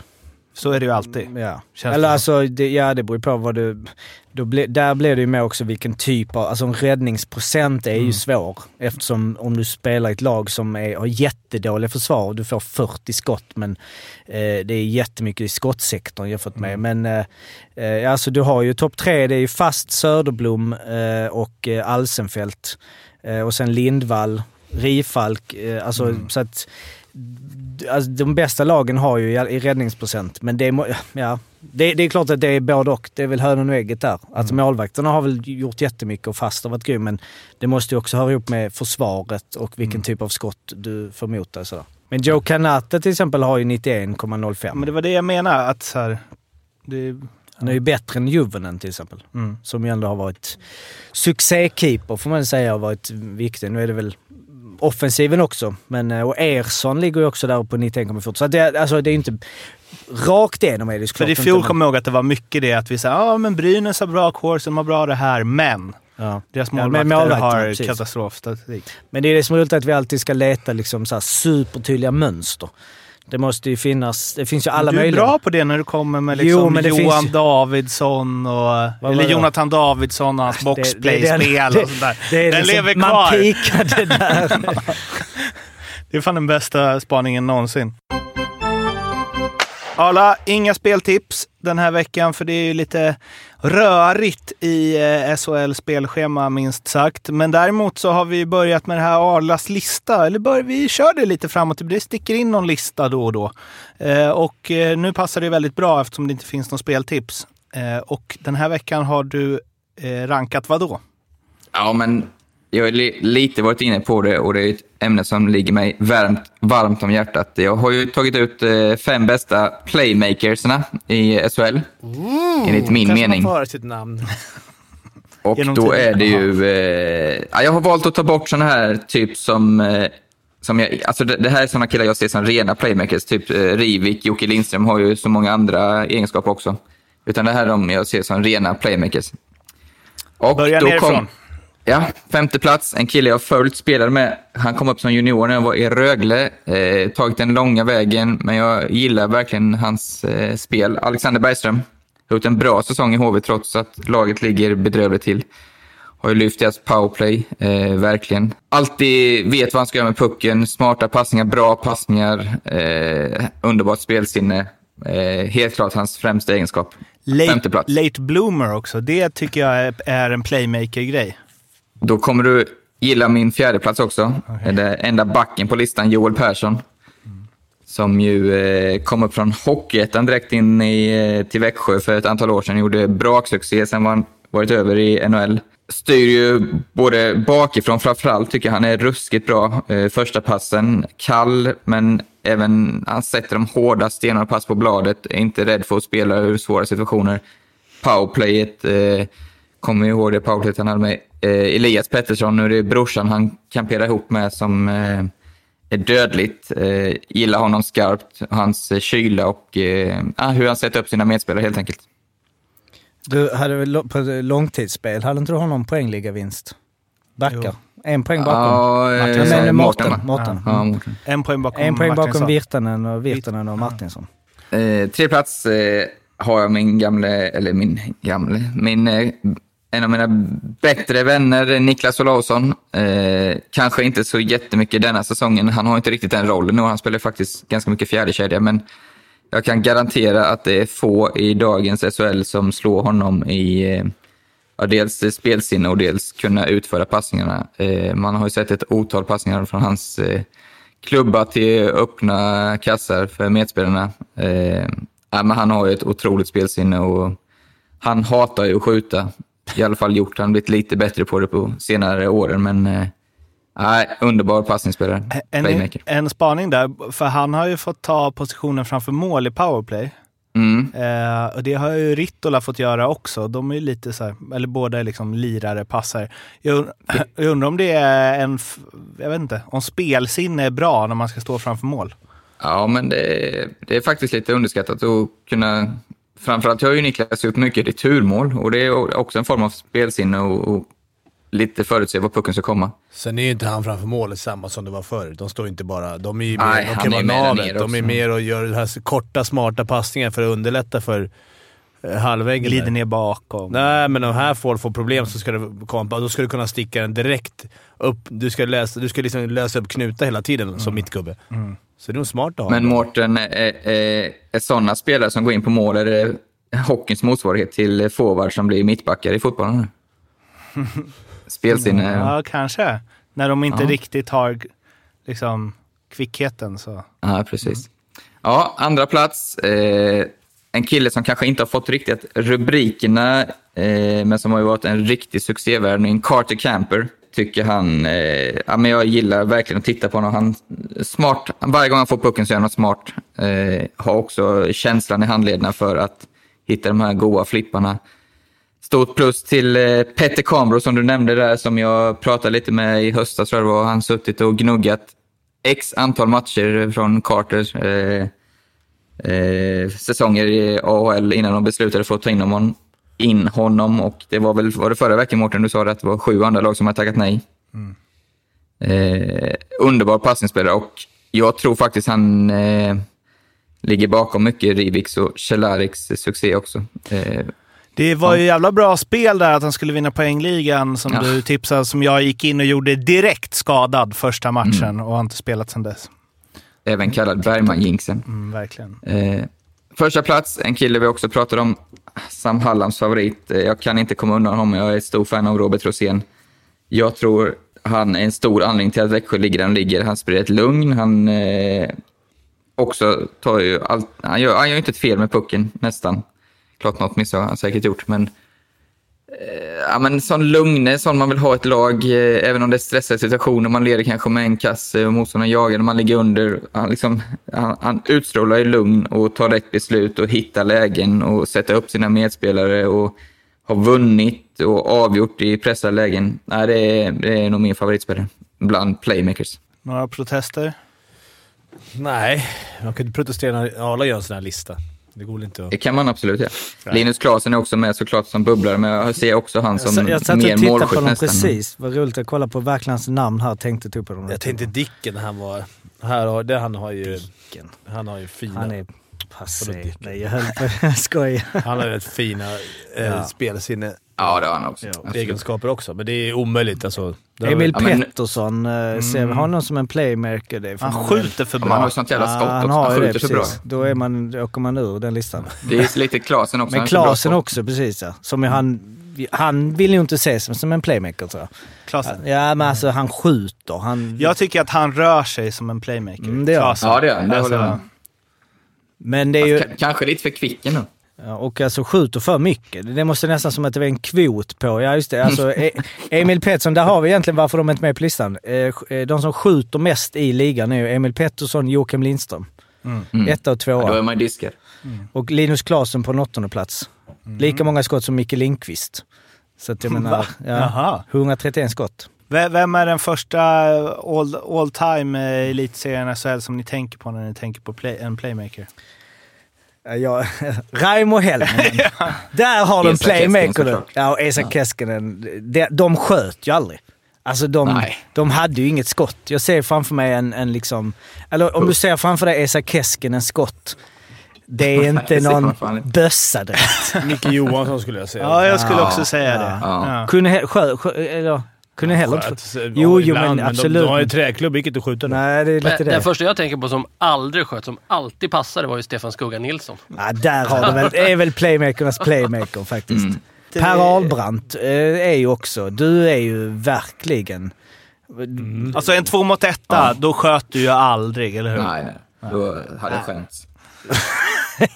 Så är det ju alltid. Ja. Känns Eller det alltså, det, ja det beror ju på vad du... Då ble, där blir det ju med också vilken typ av... Alltså en räddningsprocent är Mm. ju svår. Eftersom om du spelar i ett lag som är, har jättedåliga försvar och du får 40 skott men eh, det är jättemycket i skottsektorn jämfört med. Mm. Men eh, eh, alltså du har ju topp tre, det är ju fast Söderblom eh, och eh, Alsenfelt. Eh, och sen Lindvall, Rifalk. Eh, alltså Mm. så att alltså, de bästa lagen har ju i, räddningsprocent, men det är, ja, det, det är klart att det är både och. Det är väl hönan och ägget där. Alltså målvakterna har väl gjort jättemycket och fast har varit grym, men det måste ju också höra ihop med försvaret och vilken typ av skott du får mot dig. Sådär. Men Joe Canata till exempel har ju 91,05. Men det var det jag menar, att så här, det, Han är ju bättre än Juvonen till exempel. Som ju ändå har varit succékeeper får man säga har varit viktig. Nu är det väl offensiven också. Men, eh, och Ersson ligger ju också där på 91,40. Så det, alltså, det är inte... Rakt igenom är det ju För såklart i fjol inte, kommer jag ihåg att det var mycket det att vi sa ja men Brynäs har bra kår, de har bra det här, men Ja. deras Ja, men målvakter har precis. katastrofstatistik. Men det är det som är roligt att vi alltid ska leta liksom så supertydliga mönster. Det måste ju finnas... Det finns ju alla du är möjliga... bra på det när du kommer med Jo, liksom det Johan finns- Davidsson och... eller det? Jonathan Davidsson och hans Det- det är boxplay-spel och sånt där. det är Den liksom- lever Man kvar. pikade där. Det är fan den bästa spaningen någonsin. Arla, inga speltips den här veckan för det är ju lite rörigt i eh, SHL spelschema minst sagt. Men däremot så har vi börjat med det här Arlas lista. Eller bör, vi kör det lite framåt. Det sticker in någon lista då och då. Eh, och eh, nu passar det väldigt bra eftersom det inte finns någon speltips. Eh, och den här veckan har du eh, rankat vad då? Ja, men jag har li lite varit inne på det och det är ett ämne som ligger mig varmt, varmt om hjärtat. Jag har ju tagit ut eh, fem bästa playmakersna i SHL, enligt min Kanske mening. man får sitt namn. Och Genom då tiden. är det ju... Eh, ja, jag har valt att ta bort såna här typ som... Eh, som jag, alltså det, det här är såna killar jag ser som rena playmakers. Typ eh, Rivik, Jocke Lindström har ju så många andra egenskaper också. Utan det här är de jag ser som rena playmakers. Och Börja då nerifrån. Kom, ja, femte plats. En kille jag följt, spelade med. Han kom upp som junior när jag var i Rögle. Eh, tagit den långa vägen, men jag gillar verkligen hans eh, spel. Alexander Bergström. Har gjort en bra säsong i HV trots att laget ligger bedrövligt till. Har ju lyft deras powerplay, eh, verkligen. Alltid vet vad han ska göra med pucken. Smarta passningar, bra passningar. Eh, underbart spelsinne. Eh, helt klart hans främsta egenskap. Femte Late, plats. late bloomer också. Det tycker jag är en playmaker-grej. Då kommer du gilla min fjärde plats också. Det enda backen på listan, Joel Persson. Som ju eh, kom upp från Hockeyettan direkt in i, eh, till Växjö för ett antal år sedan. Gjorde braksuccé, sen var han varit över i NHL. Styr ju både bakifrån, framförallt tycker jag han är ruskigt bra. Eh, första passen, kall, men även han sätter de hårda stenarna pass på bladet. Är inte rädd för att spela ur svåra situationer. Powerplayet, eh, kommer ihåg det powerplayet han hade med Elias Pettersson. Nu är det brorsan han kamperar ihop med som eh, är dödligt. Eh, gillar honom skarpt, hans eh, kyla och eh, ah, hur han sätter upp sina medspelare helt enkelt. Du hade väl på långtidsspel, hade inte du honom poängligavinst? Backar. En poäng bakom. Ja, Martin. eh, Men Mårten, Mårten. Ja, Mårten. En poäng bakom En poäng bakom. Virtanen och, Virtanen och Martinsson. Eh, tre plats eh, har jag min gamle, eller min gamle, min, eh, en av mina bättre vänner, Niklas Olausson. Eh, kanske inte så jättemycket denna säsongen. Han har inte riktigt den rollen nu. han spelar faktiskt ganska mycket fjärdekedja. Men jag kan garantera att det är få i dagens SHL som slår honom i eh, ja, dels spelsinne och dels kunna utföra passningarna. Eh, man har ju sett ett otal passningar från hans eh, klubba till öppna kassar för medspelarna. Eh, ja, men han har ju ett otroligt spelsinne och han hatar ju att skjuta. I alla fall gjort. Han har blivit lite bättre på det på senare åren, men eh, underbar passningsspelare. En, Playmaker. en spaning där, för han har ju fått ta positionen framför mål i powerplay. Mm. Eh, och det har ju Rittola fått göra också. De är ju lite så här, eller båda är liksom lirare, passare. Jag, jag undrar om det är en, jag vet inte, om spelsinne är bra när man ska stå framför mål. Ja, men det, det är faktiskt lite underskattat att kunna... Framförallt har ju Niklas gjort mycket returmål och det är också en form av spelsinne och, och lite förutse var pucken ska komma. Sen är ju inte han framför målet samma som det var förr. De står inte bara... De är ju mer, Nej, de kan vara navet. De är mer och gör det här korta, smarta passningar för att underlätta för halvväggen. Glider där. ner bakom. Nej, men om här får får problem så ska det komma, då ska du kunna sticka den direkt upp. Du ska, läsa, du ska liksom lösa upp knutar hela tiden som mittgubbe. Så det är nog smart att ha. Men Mårten, är, är, är sådana spelare som går in på mål, är det hockeyns motsvarighet till forward som blir mittbackar i fotbollen? Spelsinne. Ja, kanske. När de inte Ja. riktigt har liksom kvickheten så. Ja, precis. Ja, andra plats. Eh, en kille som kanske inte har fått riktigt rubrikerna, eh, men som har ju varit en riktig succévärvning. Carter Camper. Tycker han... Eh, ja, men jag gillar verkligen att titta på honom. Han smart. Varje gång han får pucken så är han något smart. Eh, har också känslan i handlederna för att hitta de här goa flipparna. Stort plus till eh, Petter Kambro som du nämnde där, som jag pratade lite med i höstas tror jag det var. Han suttit och gnuggat x antal matcher från Carter. Eh, Eh, säsonger i AHL innan de beslutade för att ta in honom, in honom. Och det var väl var det förra veckan, Mårten, du sa det, att det var sju andra lag som hade tackat nej. Eh, underbar passningsspelare och jag tror faktiskt han eh, ligger bakom mycket Riviks och Celariks succé också. Eh, Det var ju jävla bra spel där att han skulle vinna poängligan som Ja. du tipsade, som jag gick in och gjorde direkt skadad första matchen och har inte spelat sedan dess. Även kallad Bergman-jinxen. Mm, verkligen. Eh, första plats, en kille vi också pratade om, Sam Hallams favorit. Eh, jag kan inte komma undan honom, jag är ett stor fan av Robert Rosén. Jag tror han är en stor anledning till att Växjö ligger där de ligger. Han sprider ett lugn, han eh, också tar ju allt, han gör, han gör inte ett fel med pucken nästan. Klart något misstag har han säkert gjort, men Ja, men sån lugne, sån man vill ha ett lag, eh, även om det är stressiga situationer. Man leder kanske med en kasse och motståndaren jagar när man ligger under. Han, liksom, han, han utstrålar ju lugn och tar rätt beslut och hittar lägen och sätter upp sina medspelare och har vunnit och avgjort i pressade lägen. Nej, det, är, det är nog min favoritspelare bland playmakers. Några protester? Nej, man kan inte protestera när alla gör en sån här lista. Det går inte att... Det kan man absolut göra. Linus Klasen är också med såklart som bubblare, men jag ser också han Jag, som sa- jag satt och mer tittade på målskytt nästan. precis. Vad roligt att kolla på verkligen hans namn här. Tänkte ta upp på dem. Jag tänkte Dicken när han var... Här har, det, han har ju... Han har ju fina... Han är Dicken? Nej, jag höll på jag skojar. Han har rätt fina eh, Ja. spelsinne Ja, det har han också. Absolut. egenskaper också, men det är omöjligt alltså. Det Emil Ja, men- Pettersson uh, ser vi honom som en playmaker. Det får Han väl- skjuter för Ja, men han har bra. ju sånt jävla skott Ja, han också. har Han ju det skjuter så bra. Då, är man, då åker man ur den listan. Det är lite Klasen också. Men bra Klasen också, precis ja. Som han, han vill ju inte ses som, som en playmaker tror jag. Klasen. Ja, men alltså han skjuter. Han, Jag tycker att han rör sig som en playmaker. Mm, det gör han. Ja, det gör han. Det Alltså, håller jag med. Men det är ju... Kanske lite för kvicken nu. Ja, och alltså skjuter för mycket. Det måste nästan som att det var en kvot på. Ja, just det. Alltså, e Emil Pettersson, där har vi egentligen varför de inte är med på listan. Eh, sk- De som skjuter mest i ligan är Emil Pettersson, Joakim Lindström. Mm. Etta och Ja, då är tvåa. man diskad. Och Linus Klasen på en åttonde plats. Lika många skott som Micke Lindqvist. Så att jag menar, ja, Jaha. 131 skott. Vem är den första all, all time elitserien SHL som ni tänker på när ni tänker på play, en playmaker? Ja, Raimo Helminen. Där har du en playmaker Keskinen. Ja, och Esa Keskinen. De, de sköt ju aldrig. Alltså de, Nej. de hade ju inget skott. Jag ser framför mig en, en liksom... Eller om du ser framför dig Esa Keskinen skott. Det är inte någon bössa direkt. Micke Johansson skulle jag säga. Ja, jag skulle Ja. också säga Ja. det. Ja. Ja. Kunde, sjö, sjö, eller, kunde heller inte... Sköt, Jo, ja, jo, men De, absolut. de har ju träklubb, gick inte att skjuta. Nej, det är lite Men det. Den första jag tänker på som aldrig sköt, som alltid passade, var ju Stefan Skugga Nilsson. Ja, där har du väl... Det är väl playmakernas playmaker faktiskt. Mm. Per Ahlbrandt eh, är ju också... Du är ju verkligen... Alltså en två mot etta, då sköt du ju aldrig, eller hur? Nej, nej. Då hade jag skämts.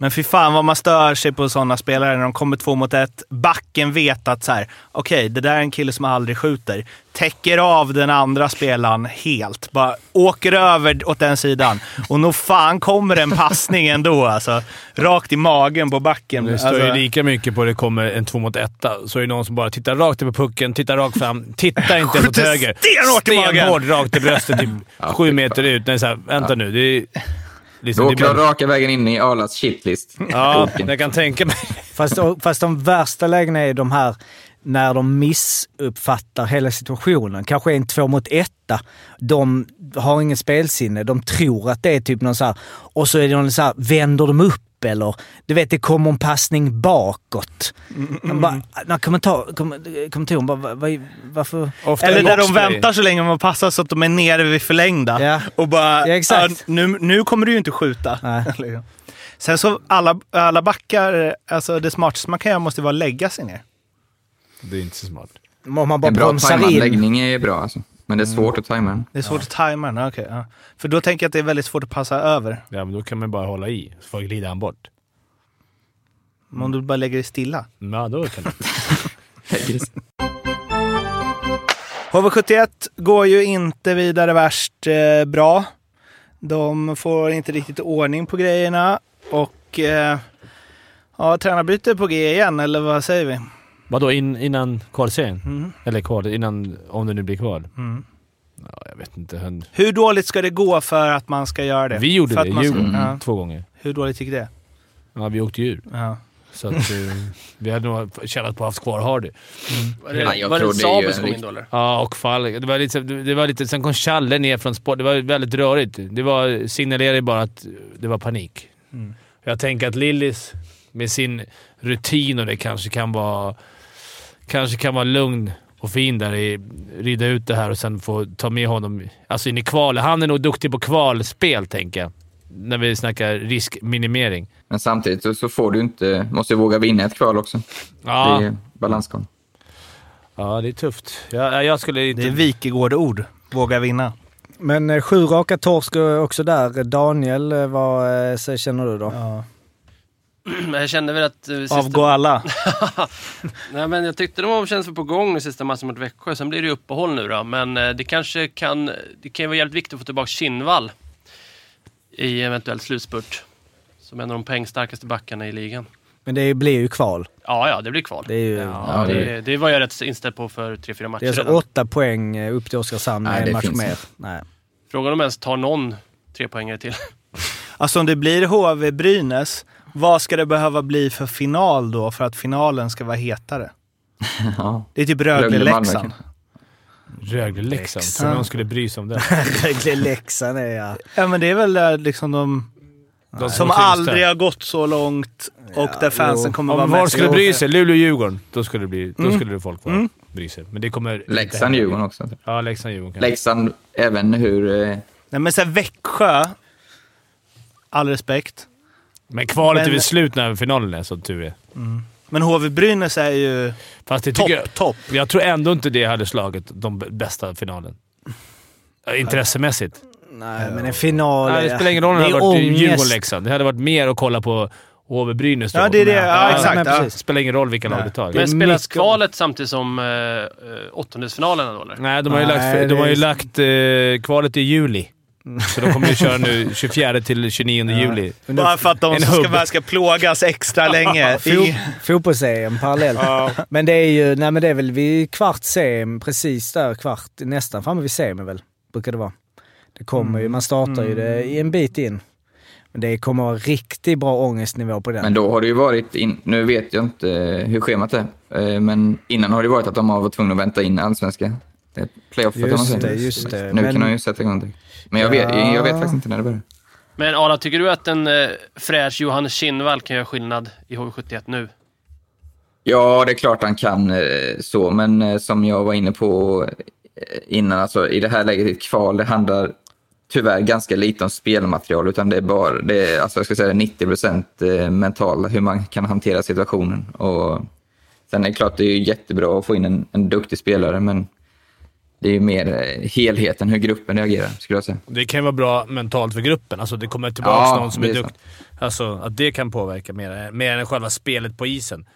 Men fy fan vad man stör sig på sådana spelare när de kommer två mot ett. Backen vet att så här, okej, det där är en kille som aldrig skjuter. Täcker av den andra spelaren helt. Bara åker över åt den sidan. Och nog fan kommer en passning ändå alltså. Rakt i magen på backen. Det står ju Alltså, lika mycket på det kommer en två mot etta. Så är det någon som bara tittar rakt på pucken, tittar rakt fram, tittar inte ens åt höger. stenhårt i magen. Stenhård rakt i bröstet, typ sju meter ut. Nej, så här, vänta nu. Det är, liksom, Då det åker bara, raka vägen in i Arlas shitlist. ja, jag kan tänka mig. Fast, fast de värsta lägena är de här när de missuppfattar hela situationen. Kanske en två mot etta. De har ingen spelsinne. De tror att det är typ någon så här... Och så är det någon så här, vänder de upp eller du vet, det kommer en passning bakåt. De bara, när kommentar, kom, kommentaren bara, "Va- va- varför? Ofta Eller där de väntar så länge man passar så att de är nere vid förlängda. Ja. Och bara, Ja, exakt. "Ja, nu, nu kommer du ju inte skjuta. Nej. Liksom. Sen så alla, alla backar, alltså det smartaste man kan göra måste vara att lägga sig ner. Det är inte så smart. Om man bara En bra bromsar in. är bra alltså. Men det är svårt att tajma den. Det är svårt att tajma den. okej, ja. För då tänker jag att det är väldigt svårt att passa över. Ja, men då kan man bara hålla i, så får glider han bort. Men om du bara lägger dig stilla. Ja, då kan det. HV71 går ju inte vidare värst eh, bra. De får inte riktigt ordning på grejerna och eh, Ja, tränarbyte på G igen, eller vad säger vi? Vadå, in, innan kvalserien? Mm. Eller kval, innan, om det nu blir kval? Mm. Ja, jag vet inte. Han, Hur dåligt ska det gå för att man ska göra det? vi gjorde för det man ska- Djurgården ja. två gånger. Hur dåligt gick det? Ja, vi åkte ju ur. Ja. Så att, eh, vi hade nog tjänat på att ha haft kvar Hardy. Var det, jag var det det är ju Sabu en som kom in då eller? Ja, och fall. Det var lite, det var lite, sen kom Challe ner från sport. Det var väldigt rörigt. Det var, signalerade bara att det var panik. Mm. Jag tänker att Lillis med sin rutin och det kanske kan vara, kanske kan vara lugn och fin där i rida ut det här och sen få ta med honom alltså in i kvalet. Han är nog duktig på kvalspel, tänker jag. När vi snackar riskminimering. Men samtidigt så, så får du inte, måste du våga vinna ett kval också. Ja, Det är balansgång. ja det är tufft. Jag, jag skulle inte... Det är Wikegård-ord. Våga vinna. Men eh, sju raka torsk eh, också där. Daniel, eh, vad så känner du då? Ja. Men jag kände väl att... eh, Sista... Avgå alla. Nej, men jag tyckte de kändes på gång i sista matchen mot Växjö. Sen blir det uppehåll nu då. Men eh, det kanske kan... Det kan ju vara jävligt viktigt att få tillbaka Kinnvall i eventuell slutspurt. Som en av de poängstarkaste backarna i ligan. Men det blir ju kval. Ja, ja, det blir kval. Det, är ju, Ja, det- det, det var jag rätt inställd på för tre fyra matcher det är alltså redan. åtta poäng eh, upp till Oskarshamn med det en match finns mer. Nej. Frågan om ens tar någon trepoängare till. Alltså om det blir HV-Brynäs, vad ska det behöva bli för final då för att finalen ska vara hetare? Ja. Det är typ Rögle-Leksand. Rögle-Leksand. Som någon skulle bry sig om det. Rögle Leksand är ja. Ja men det är väl där liksom de De som aldrig har gått så långt och där fansen jo. kommer vara Om var mest. skulle bry sig? Luleå-Djurgården. Då skulle det bli, då Mm. skulle det folk vara, Mm. bry sig. Men det kommer. Leksand-Djurgården också. Ja, Leksand-Djurgården kanske. Leksand, även hur... eh, Nej men såhär Växjö, all respekt. Men kvalet är Men- väl slut när finalen är, som tur är. Men HV-Brynäs är ju Fast det topp, jag, topp. jag tror ändå inte det hade slagit de bästa finalen. Ja, Intressemässigt. Nej, men en final... Nej, det spelar ingen roll om det det är hade varit. Djurgården-Leksand. Det hade varit mer att kolla på HV-Brynäs. Ja, det är det. Men- Ja, exakt. men Ja. precis. Det spelar ingen roll vilka lag du tar. Det är Men spelas kvalet samtidigt som eh, åttondelsfinalerna då eller? Nej, de har ju Nej, lagt, de har ju är- lagt eh, kvalet i juli. Så de kommer ju köra nu 24 till 29 juli. Men då- Bara för att de som ska, ska plågas extra länge. I, Fotbolls-EM parallellt. Men det är ju, nej men det är väl vid kvart sem, precis där kvart, nästan framme vid semi väl, brukar det vara. Det kommer ju, man startar ju det i en bit in. Men det kommer vara riktigt bra ångestnivå på den. Men då har det ju varit, in, nu vet jag inte hur schemat är, eh, men innan har det varit att de har varit tvungna att vänta in allsvenska man just det, just det. Nu men, kan de ju sätta igång det. Men jag, vet, Ja. jag vet faktiskt inte när det börjar. Men Arla, tycker du att en eh, fräsch Johannes Kinnvall kan göra skillnad i HV71 nu? Ja, det är klart han kan eh, så, men eh, som jag var inne på innan, alltså i det här läget i ett kval, det handlar tyvärr ganska lite om spelmaterial, utan det är bara, det är, alltså jag ska säga 90 procent mentalt, hur man kan hantera situationen. Och sen är det klart, det är ju jättebra att få in en, en duktig spelare, men det är ju mer eh, helheten, hur gruppen reagerar, skulle jag säga. Det kan ju vara bra mentalt för gruppen. Alltså det kommer tillbaka Ja, någon som är är duktig. Alltså att det kan påverka mer, mer än själva spelet på isen.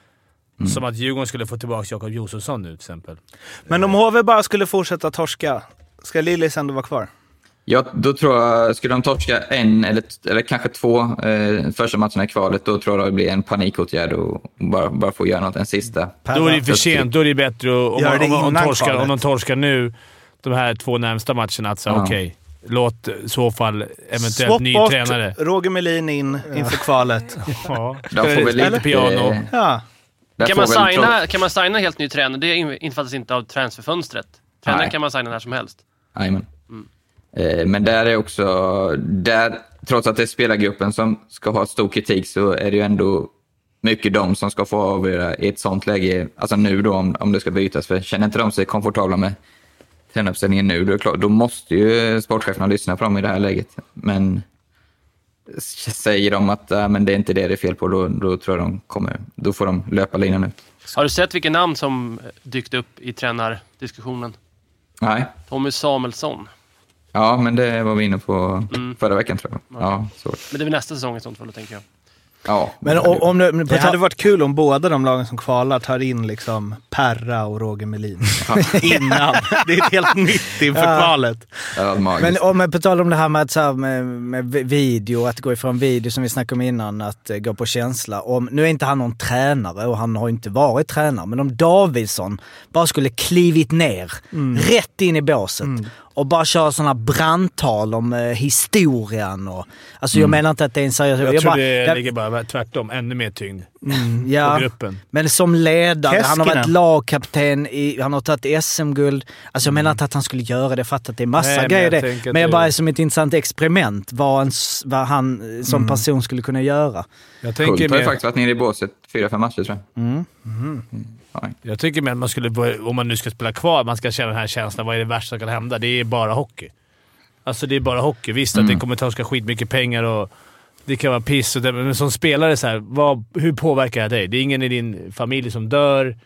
Som att Djurgården skulle få tillbaka Jakob Josefsson nu till exempel. men om HV bara skulle fortsätta torska, ska Lillis ändå vara kvar? Ja, då tror jag, skulle de torska en eller, eller kanske två eh, första matcherna i kvalet, då tror jag det blir en panikåtgärd och bara, bara få göra något en sista. Då är det för sent. Då är det bättre att- om, det om, om, om, innan torskar, om de torskar nu, de här två närmsta matcherna, att säga Ja. okej, låt i så fall eventuellt Swap ny bort tränare. Roger Melin in inför kvalet. Ja. De får väl lite piano. Ja. där Kan man, signa, kan man signa helt ny tränare? Det in- innefattas inte av transferfönstret. Tränare Nej. kan man signa när som helst. Jajamän. Eh, Men där är också, där, trots att det är spelargruppen som ska ha stor kritik så är det ju ändå mycket de som ska få avgöra i ett sånt läge, alltså nu då om, om det ska bytas. För känner inte de sig komfortabla med tränaruppställningen nu, då, är klart, då måste ju sportcheferna lyssna på dem i det här läget. Men säger de att äh, men det är inte det det är fel på, då, då tror jag de kommer, då får de löpa linan ut. Har du sett vilka namn som dykt upp i tränardiskussionen? Nej, Tommy Samuelsson. Ja men det var vi inne på Mm. förra veckan tror jag. Ja, så. Men det är väl nästa säsong i sånt fall, tänker jag. Ja. Men om, om Det tal- hade varit kul om båda de lagen som kvalar tar in liksom Perra och Roger Melin innan. Det är ett helt nytt inför Ja. kvalet. Det. Men om, på tal om det här med, att, så här, med, med video, att gå ifrån video som vi snackade om innan, att eh, gå på känsla. Om, nu är inte han någon tränare och han har inte varit tränare, men om Davidsson bara skulle klivit ner, rätt in i båset och bara köra sådana brandtal om eh, historien och... Alltså jag menar inte att det är en seriös... Jag, tror bara- det jag- ligger bara tvärtom. Ännu mer tyngd ja. på gruppen. Men som ledare, han har varit Keskinen. lagkapten, i, han har tagit SM-guld. Alltså jag menar inte att han skulle göra det, för att det är massa Nej, men grejer jag det. Men jag bara som ett intressant experiment, vad, en, vad han eh, som person skulle kunna göra. Jag Hult tänker, har ju faktiskt varit nere i båset fyra, fem matcher tror jag. Mm. Mm. Ja. jag tänker mer att man skulle, om man nu ska spela kvar, man ska känna den här känslan. Vad är det värsta som kan hända? Det är bara hockey. Alltså det är bara hockey. Visst att det kommer ta ska skitmycket pengar och det kan vara piss, och det, men som spelare, så här, vad, hur påverkar det dig? Det är ingen i din familj som dör.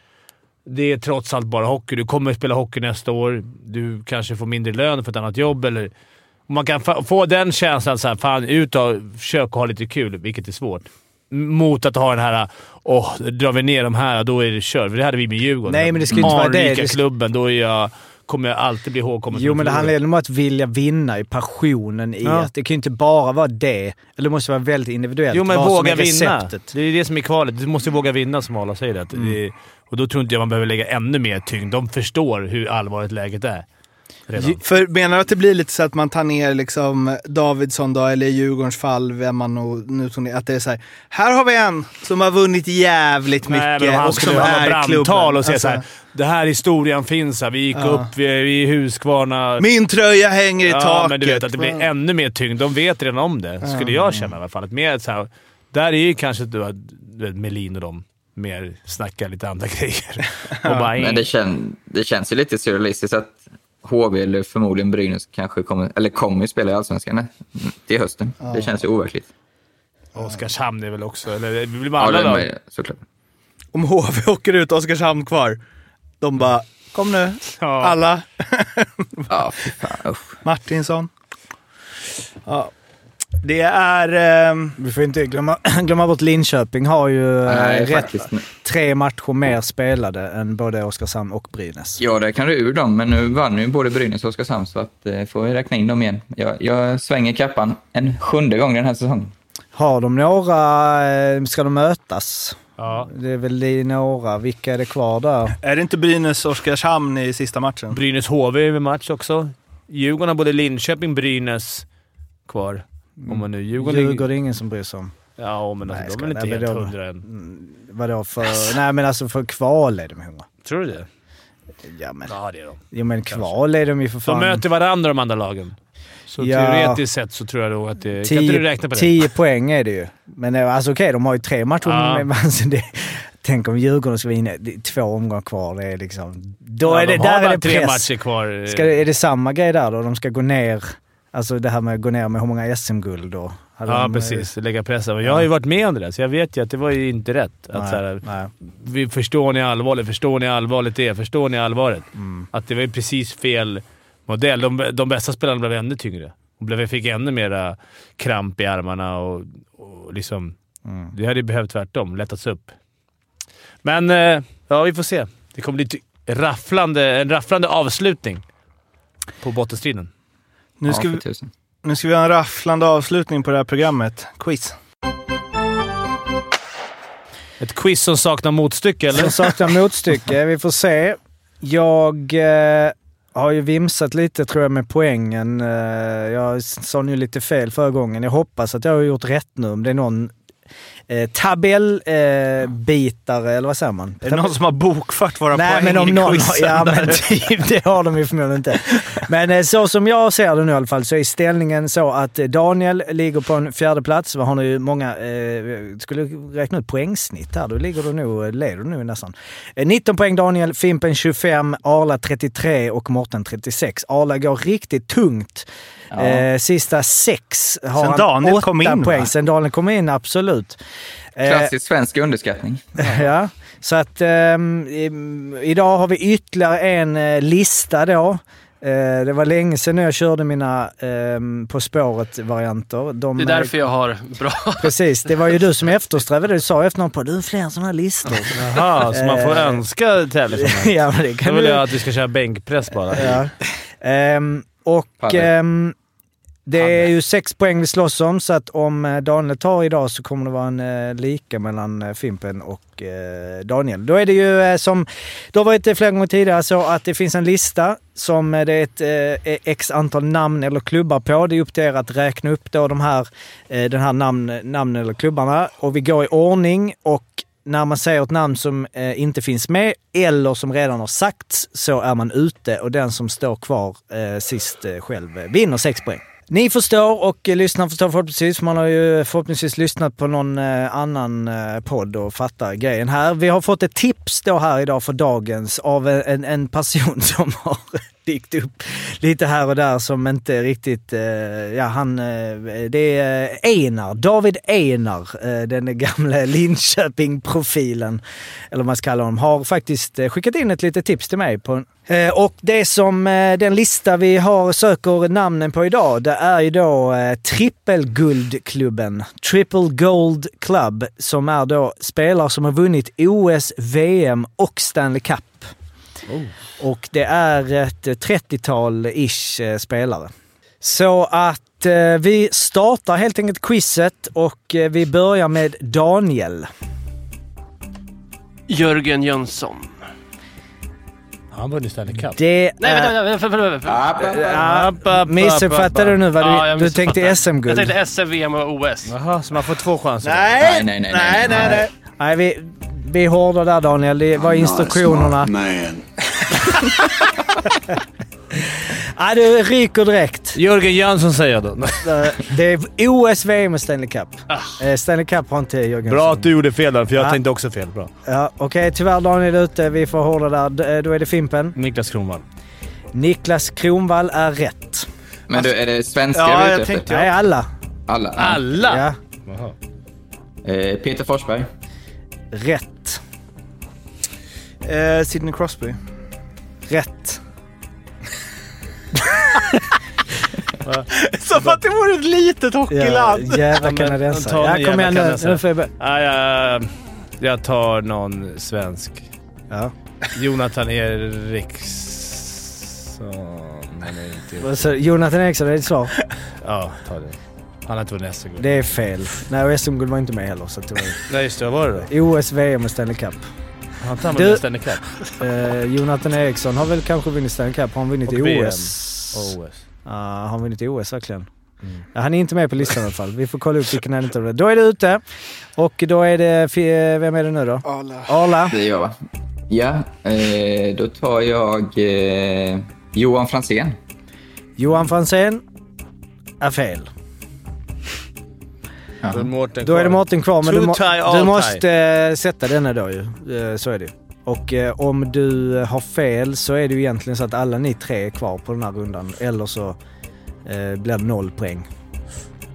Det är trots allt bara hockey. Du kommer att spela hockey nästa år. Du kanske får mindre lön för ett annat jobb. Eller, man kan få den känslan så här, fan ut och försök att ha lite kul, vilket är svårt. Mot att ha den här åh, drar vi ner de här, då är det kört. För det hade vi med Djurgården. Nej, men det ju inte vara det. Det ska- klubben, då är jag, kommer jag alltid bli ihågkommen Jo men det handlar om att vilja vinna i passionen i Ja. att det kan ju inte bara vara det. Eller det måste vara väldigt individuellt. Jo, men vad våga vinna. receptet. Det är det som är kvalet. Du måste våga vinna, som Arla säger. Att det, och då tror inte jag man behöver lägga ännu mer tyngd. De förstår hur allvarligt läget är. Redan. För menar du att det blir lite så att man tar ner liksom Davidsson då, eller i Djurgårdens fall, vem man nu tog ner, att det är så här, här har vi en som har vunnit jävligt Nej, mycket men om han och som skulle ha är brandtal klubben. och säga Alltså, såhär. Det här historien finns här. Vi gick Ja. upp, vi är, är Huskvarna. Min tröja hänger i ja, taket. men du vet att det blir ännu mer tyngd. De vet redan om det, skulle jag känna i alla fall. Att mer så här, där är ju kanske du, vet, du vet, Melin och de mer snackar lite andra grejer. och bara, Men det, kän, det känns ju lite surrealistiskt att HV eller förmodligen Brynäs kanske kommer, eller kommer ju spela i Allsvenskan till hösten. Det känns ju overkligt. Oskarshamn är väl också... Eller vi blir Ja, bara det alla är såklart. Om HV åker ut Oskarshamn kvar, de bara kom nu, Ja. alla. Ja, fan. Martinsson. Ja. Det är... ehm, Vi får inte glömma, glömma bort Linköping har ju eh, Nej, rätt, faktiskt. tre matcher mer spelade än både Oskarshamn och Brynäs. Ja, det kan du ur dem, men nu vann ju både Brynäs och Oskarshamn så att, eh, får vi räkna in dem igen. Jag, jag svänger kappan en sjunde gång den här säsongen. Har de några, eh, ska de mötas? Ja. Det är väl i några. Vilka är det kvar där? är det inte Brynäs-Oskarshamn i sista matchen? Brynäs HV är med match också. Djurgården har både Linköping Brynäs kvar. Om man nu Djurgården... Djurgården är ingen som bryr sig om. Ja, men Nej, alltså, ska- de är väl nej, inte helt de- hundra än. Mm, vadå för... nej men alltså för kval är de hundra. Tror du det? Ja men, Ja, det är de. jo, men kval är de ju för fan. De möter varandra de andra lagen. Så Ja. teoretiskt sett så tror jag nog att det... kan inte du räkna på det? 10 poäng är det ju. Men eh, alltså okej, de har ju tre matcher. Ja. med- alltså, det, tänk om Djurgården ska vinna. Två omgångar kvar. Det är liksom... Då Ja, är det, de har där är det tre press. matcher kvar. Ska det, är det samma grej där då? De ska gå ner... Alltså det här med att gå ner med hur många SM-guld? Hade Ja, de, eh, precis. Lägga pressen. Jag har ju varit med om det där, så jag vet ju att det var ju inte rätt. Att Nej, så här, nej. vi förstår ni allvaret? Förstår ni allvaret det? Förstår ni allvaret? Mm. Att det var ju precis fel modell. De, de bästa spelarna blev ännu tyngre. Och blev, fick ännu mera kramp i armarna och, och liksom... Mm. Det hade ju behövt tvärtom. Lättats upp. Men eh, ja, vi får se. Det kommer bli rafflande, en rafflande avslutning på bottenstriden. Nu ska, ja, vi, nu ska vi ha en rafflande avslutning på det här programmet. Quiz. Ett quiz som saknar motstycke, eller? Som saknar motstycke. Vi får se. Jag eh, har ju vimsat lite tror jag med poängen. Eh, jag sa nu lite fel förra gången. Jag hoppas att jag har gjort rätt nu. Om det är någon eh, tabellbitare, eh, bitare, eller vad säger man? Är det någon som har bokfört våra Nej, poäng men om i någon? Ja, men typ, det har de ju förmodligen inte. Men eh, så som jag ser det nu i alla fall så är ställningen så att eh, Daniel ligger på en fjärde plats. Vad har nu många... Eh, skulle räkna ut poängsnitt här. Då ligger du nog, leder du nu nästan. Eh, 19 poäng Daniel, Fimpen 25, Arla 33 och Morten 36. Arla går riktigt tungt. Eh, sista sex har Sen han Daniel åtta kom in, poäng. va? Sen Daniel kom in, absolut. Eh, Klassisk svensk underskattning. Ja, så att im- idag har vi ytterligare en eh, lista då. Eh, det var länge sedan jag körde mina ehm, På spåret-varianter. De, Det är därför jag har bra... Precis, det var ju du som eftersträvade det. Du sa efter någon på du har fler sådana här listor. Jaha, så man får Eh, önska tävlingsmoment? ja, men det Då kan vill du... jag att vi ska köra bänkpress bara. Ja. Ehm, och Padel. Det är ju sex poäng vi slåss om, så att om eh, Daniel tar idag så kommer det vara en eh, lika mellan eh, Fimpen och Daniel. Då är det ju som, det har varit eh, flera gånger tidigare så att det finns en lista som det är ett x antal namn eller klubbar på. Det är upp till er att räkna upp då de här, den här namn, namnen eller klubbarna och vi går i ordning och när man säger ett namn som eh, inte finns med eller som redan har sagts så är man ute och den som står kvar eh, sist eh, själv vinner 6 poäng. Ni förstår och lyssnar lyssnarna förstår förhoppningsvis. Man har ju förhoppningsvis lyssnat på någon eh, annan eh, podd och fattar grejen här. Vi har fått ett tips då här idag för dagens av en, en person som har dykt upp lite här och där som inte riktigt... Eh, ja, han... Eh, det är Einar. David Einar, eh, den gamla Linköping-profilen, eller vad man ska kalla honom, har faktiskt skickat in ett litet tips till mig. På, och det som den lista vi har söker namnen på idag, det är ju då Trippelguldklubben, Triple Gold Club, som är då spelare som har vunnit OS, VM och Stanley Cup. Och det är ett 30-tal-ish eh, spelare. Så att eh, vi startar helt enkelt quizet och eh, vi börjar med Daniel. Jörgen Jönsson. Han vunnit Stanley Cup. Det Nej, är... vänta, vänta, vänta, vänta, vänta. Ja, missuppfattade du nu vad du, Ja, jag du tänkte Jag SM-guld? tänkte SM, VM och OS. Jaha, så man får två chanser? Nej, Nej, nej, nej, nej, nej. Nej, vi, vi är hårda där Daniel. Det var instruktionerna. Nej, du ryker direkt. Jörgen Jönsson säger jag då. Det är OS, VM och Stanley Cup. Eh, Stanley Cup har inte Jörgen. Bra att du gjorde fel där, för jag Ja. tänkte också fel. Bra. Ja, Okej, tyvärr Daniel är ute. Vi får hålla där. Eh, Då är det Fimpen. Niklas Kronwall. Niklas Kronvall är rätt. Men du, är det svenskar Ja, vi är jag ute efter? Nej, alla. Alla? Alla? Ja, Eh, Peter Forsberg. rätt. Eh, Sidney Crosby. Rätt. Som att det vore ett litet Ja, hockeyland. jävla men kanadensare. Ja, kom jävla igen nu. nu får jag börja. Ja, jag, jag tar någon svensk. Ja. Jonathan Eriksson. Så Jonathan Eriksson, är det ditt svar? Ja, ta det. Han har inte vunnit SM-guld. Det är fel. Nej, och SM-guld var inte med heller. Så att det var... Nej, just det. Vad var det då? OS, VM och Stanley Cup. Han Du- vunnit Stanley Cup? Eh, Jonathan Eriksson har väl kanske vunnit Stanley Cup. Har han vunnit i. OS? Och OS. Ja, har han vunnit i OS verkligen? Mm. Ja, han är inte med på listan i alla fall. Vi får kolla upp vilken han inte har Då är det ute. Och då är det... fi- Vem är det nu då? Arla. Arla. Det är jag va? Ja, eh, då tar jag eh, Johan Franzén. Johan Franzén är fel. Då är Mårten Då är det kvar. Mårten kvar, men du, må, du måste eh, sätta denna då ju. Eh, så är det ju. Och eh, om du har fel så är det ju egentligen så att alla ni tre är kvar på den här rundan. Eller så eh, blir det noll poäng.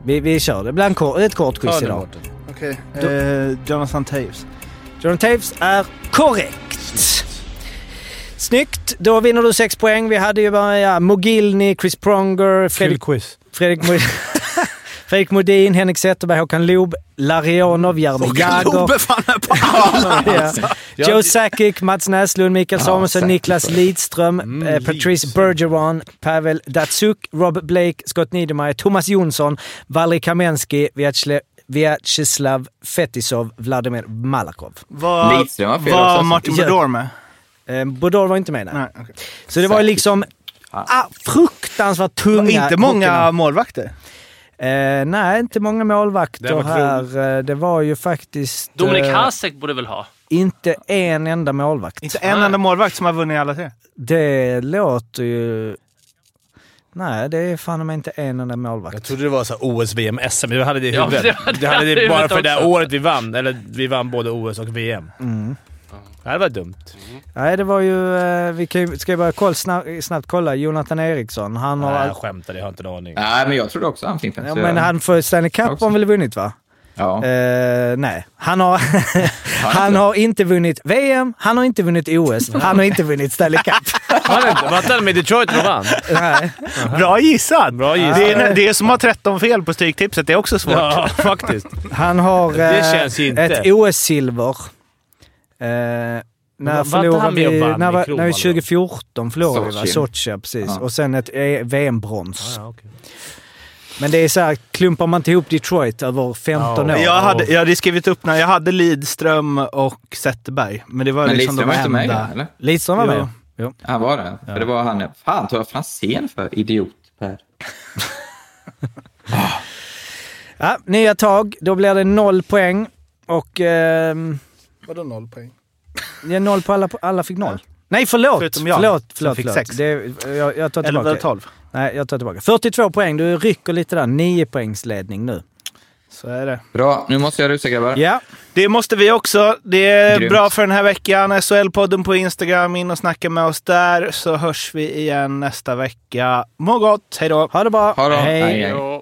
Vi, vi kör. Det blir en kort, ett kort quiz idag. Okej. Eh, Jonathan Taves. John Taves är korrekt. Snyggt! Då vinner du sex poäng. Vi hade ju bara ja, Mogilny, Chris Pronger, Kul Fredrik, quiz. Fredrik, Fredrik Modin, Henrik Zetterberg, Håkan Loob, Larionov, Jaromir Jagr. Lobbe fan är på allt! Ja. Joe Sakic, Mats Näslund, Mikael Samuelsson, Sakic Niklas. Lidström, Mm, eh, Patrice. Bergeron, Pavel Datsuk, Rob Blake, Scott Niedermayer, Thomas Jonsson, Valeri Kamensky, Vyacheslav Vyacheslav Fetisov, Vladimir Malakov. Var, Lidström var fel var alltså. Martin Ja. Brodor med? Eh, Bodor var inte med där. Nej, okej. Så det var liksom ah, fruktansvärt tunga Inte många målvakter? Eh, nej, inte många målvakter Det här. Eh, Det var ju faktiskt Dominik eh, Hasek borde väl ha? inte en enda målvakt. Inte en enda målvakt som har vunnit alla tre? Det låter ju... Nej, det är fan mig inte en enda målvakt. Jag trodde det var så OS, VM, SM. Du hade det i Ja, huvudet. det var det du hade det bara för det där året vi vann. Eller vi vann både OS och VM. Mm. Det här var dumt. Nej, det var ju... eh, Vi kan, ju- ska ju bara kolla, snabbt, snabbt kolla. Jonathan Eriksson. Han har... Nej, jag skämtar. Jag har inte en aning. Nej, men jag trodde också han Fimpen. ja, så men han för Stanley Cup har han väl vunnit va? Ja. Eh, nej, han har, han har inte vunnit VM, han har inte vunnit OS, han har inte vunnit Stanley Cup. Var det inte? Var inte han med Detroit och vann? nej. Bra gissat! Bra gissat. Det är, det är som att ha 13 fel på Stryktipset. Det är också svårt. Ja, faktiskt. Han har Det eh, känns inte. ett OS-silver. Eh, när förlorade vi? När, var- när vi då? 2014 förlorade vi va? Sochi. Ja, precis. Ja. Och sen ett E- VM-brons. Ja, okej. Men det är så här, klumpar man inte ihop Detroit över 15 Ja. år? Jag hade, jag hade skrivit upp när jag hade Lidström och Zetterberg. Men det var Men liksom Lidström var de inte med enda... eller? Lidström var Jo. med. Jo. Han var det? För det var han... Fan, tog jag Franzén för idiot, Per? Ja, nya tag. Då blir det noll poäng. Och... ehm, Vadå noll poäng? Ja, noll på alla, alla fick noll. Nej, förlåt! Förutom jag, förlåt, förlåt, fick förlåt. sex. Det, jag, jag tar Eller tillbaka. det 12? Nej, jag tar tillbaka. 42 poäng. Du rycker lite där. 9 poängs ledning nu. Så är det. Bra, nu måste jag rusa grabbar. Ja, Det måste vi också. Det är Grymt. bra för den här veckan. SHL-podden på Instagram. In och snacka med oss där så hörs vi igen nästa vecka. Må gott! Hej då! ha det bra. Ha det. Hej. Hej, hej.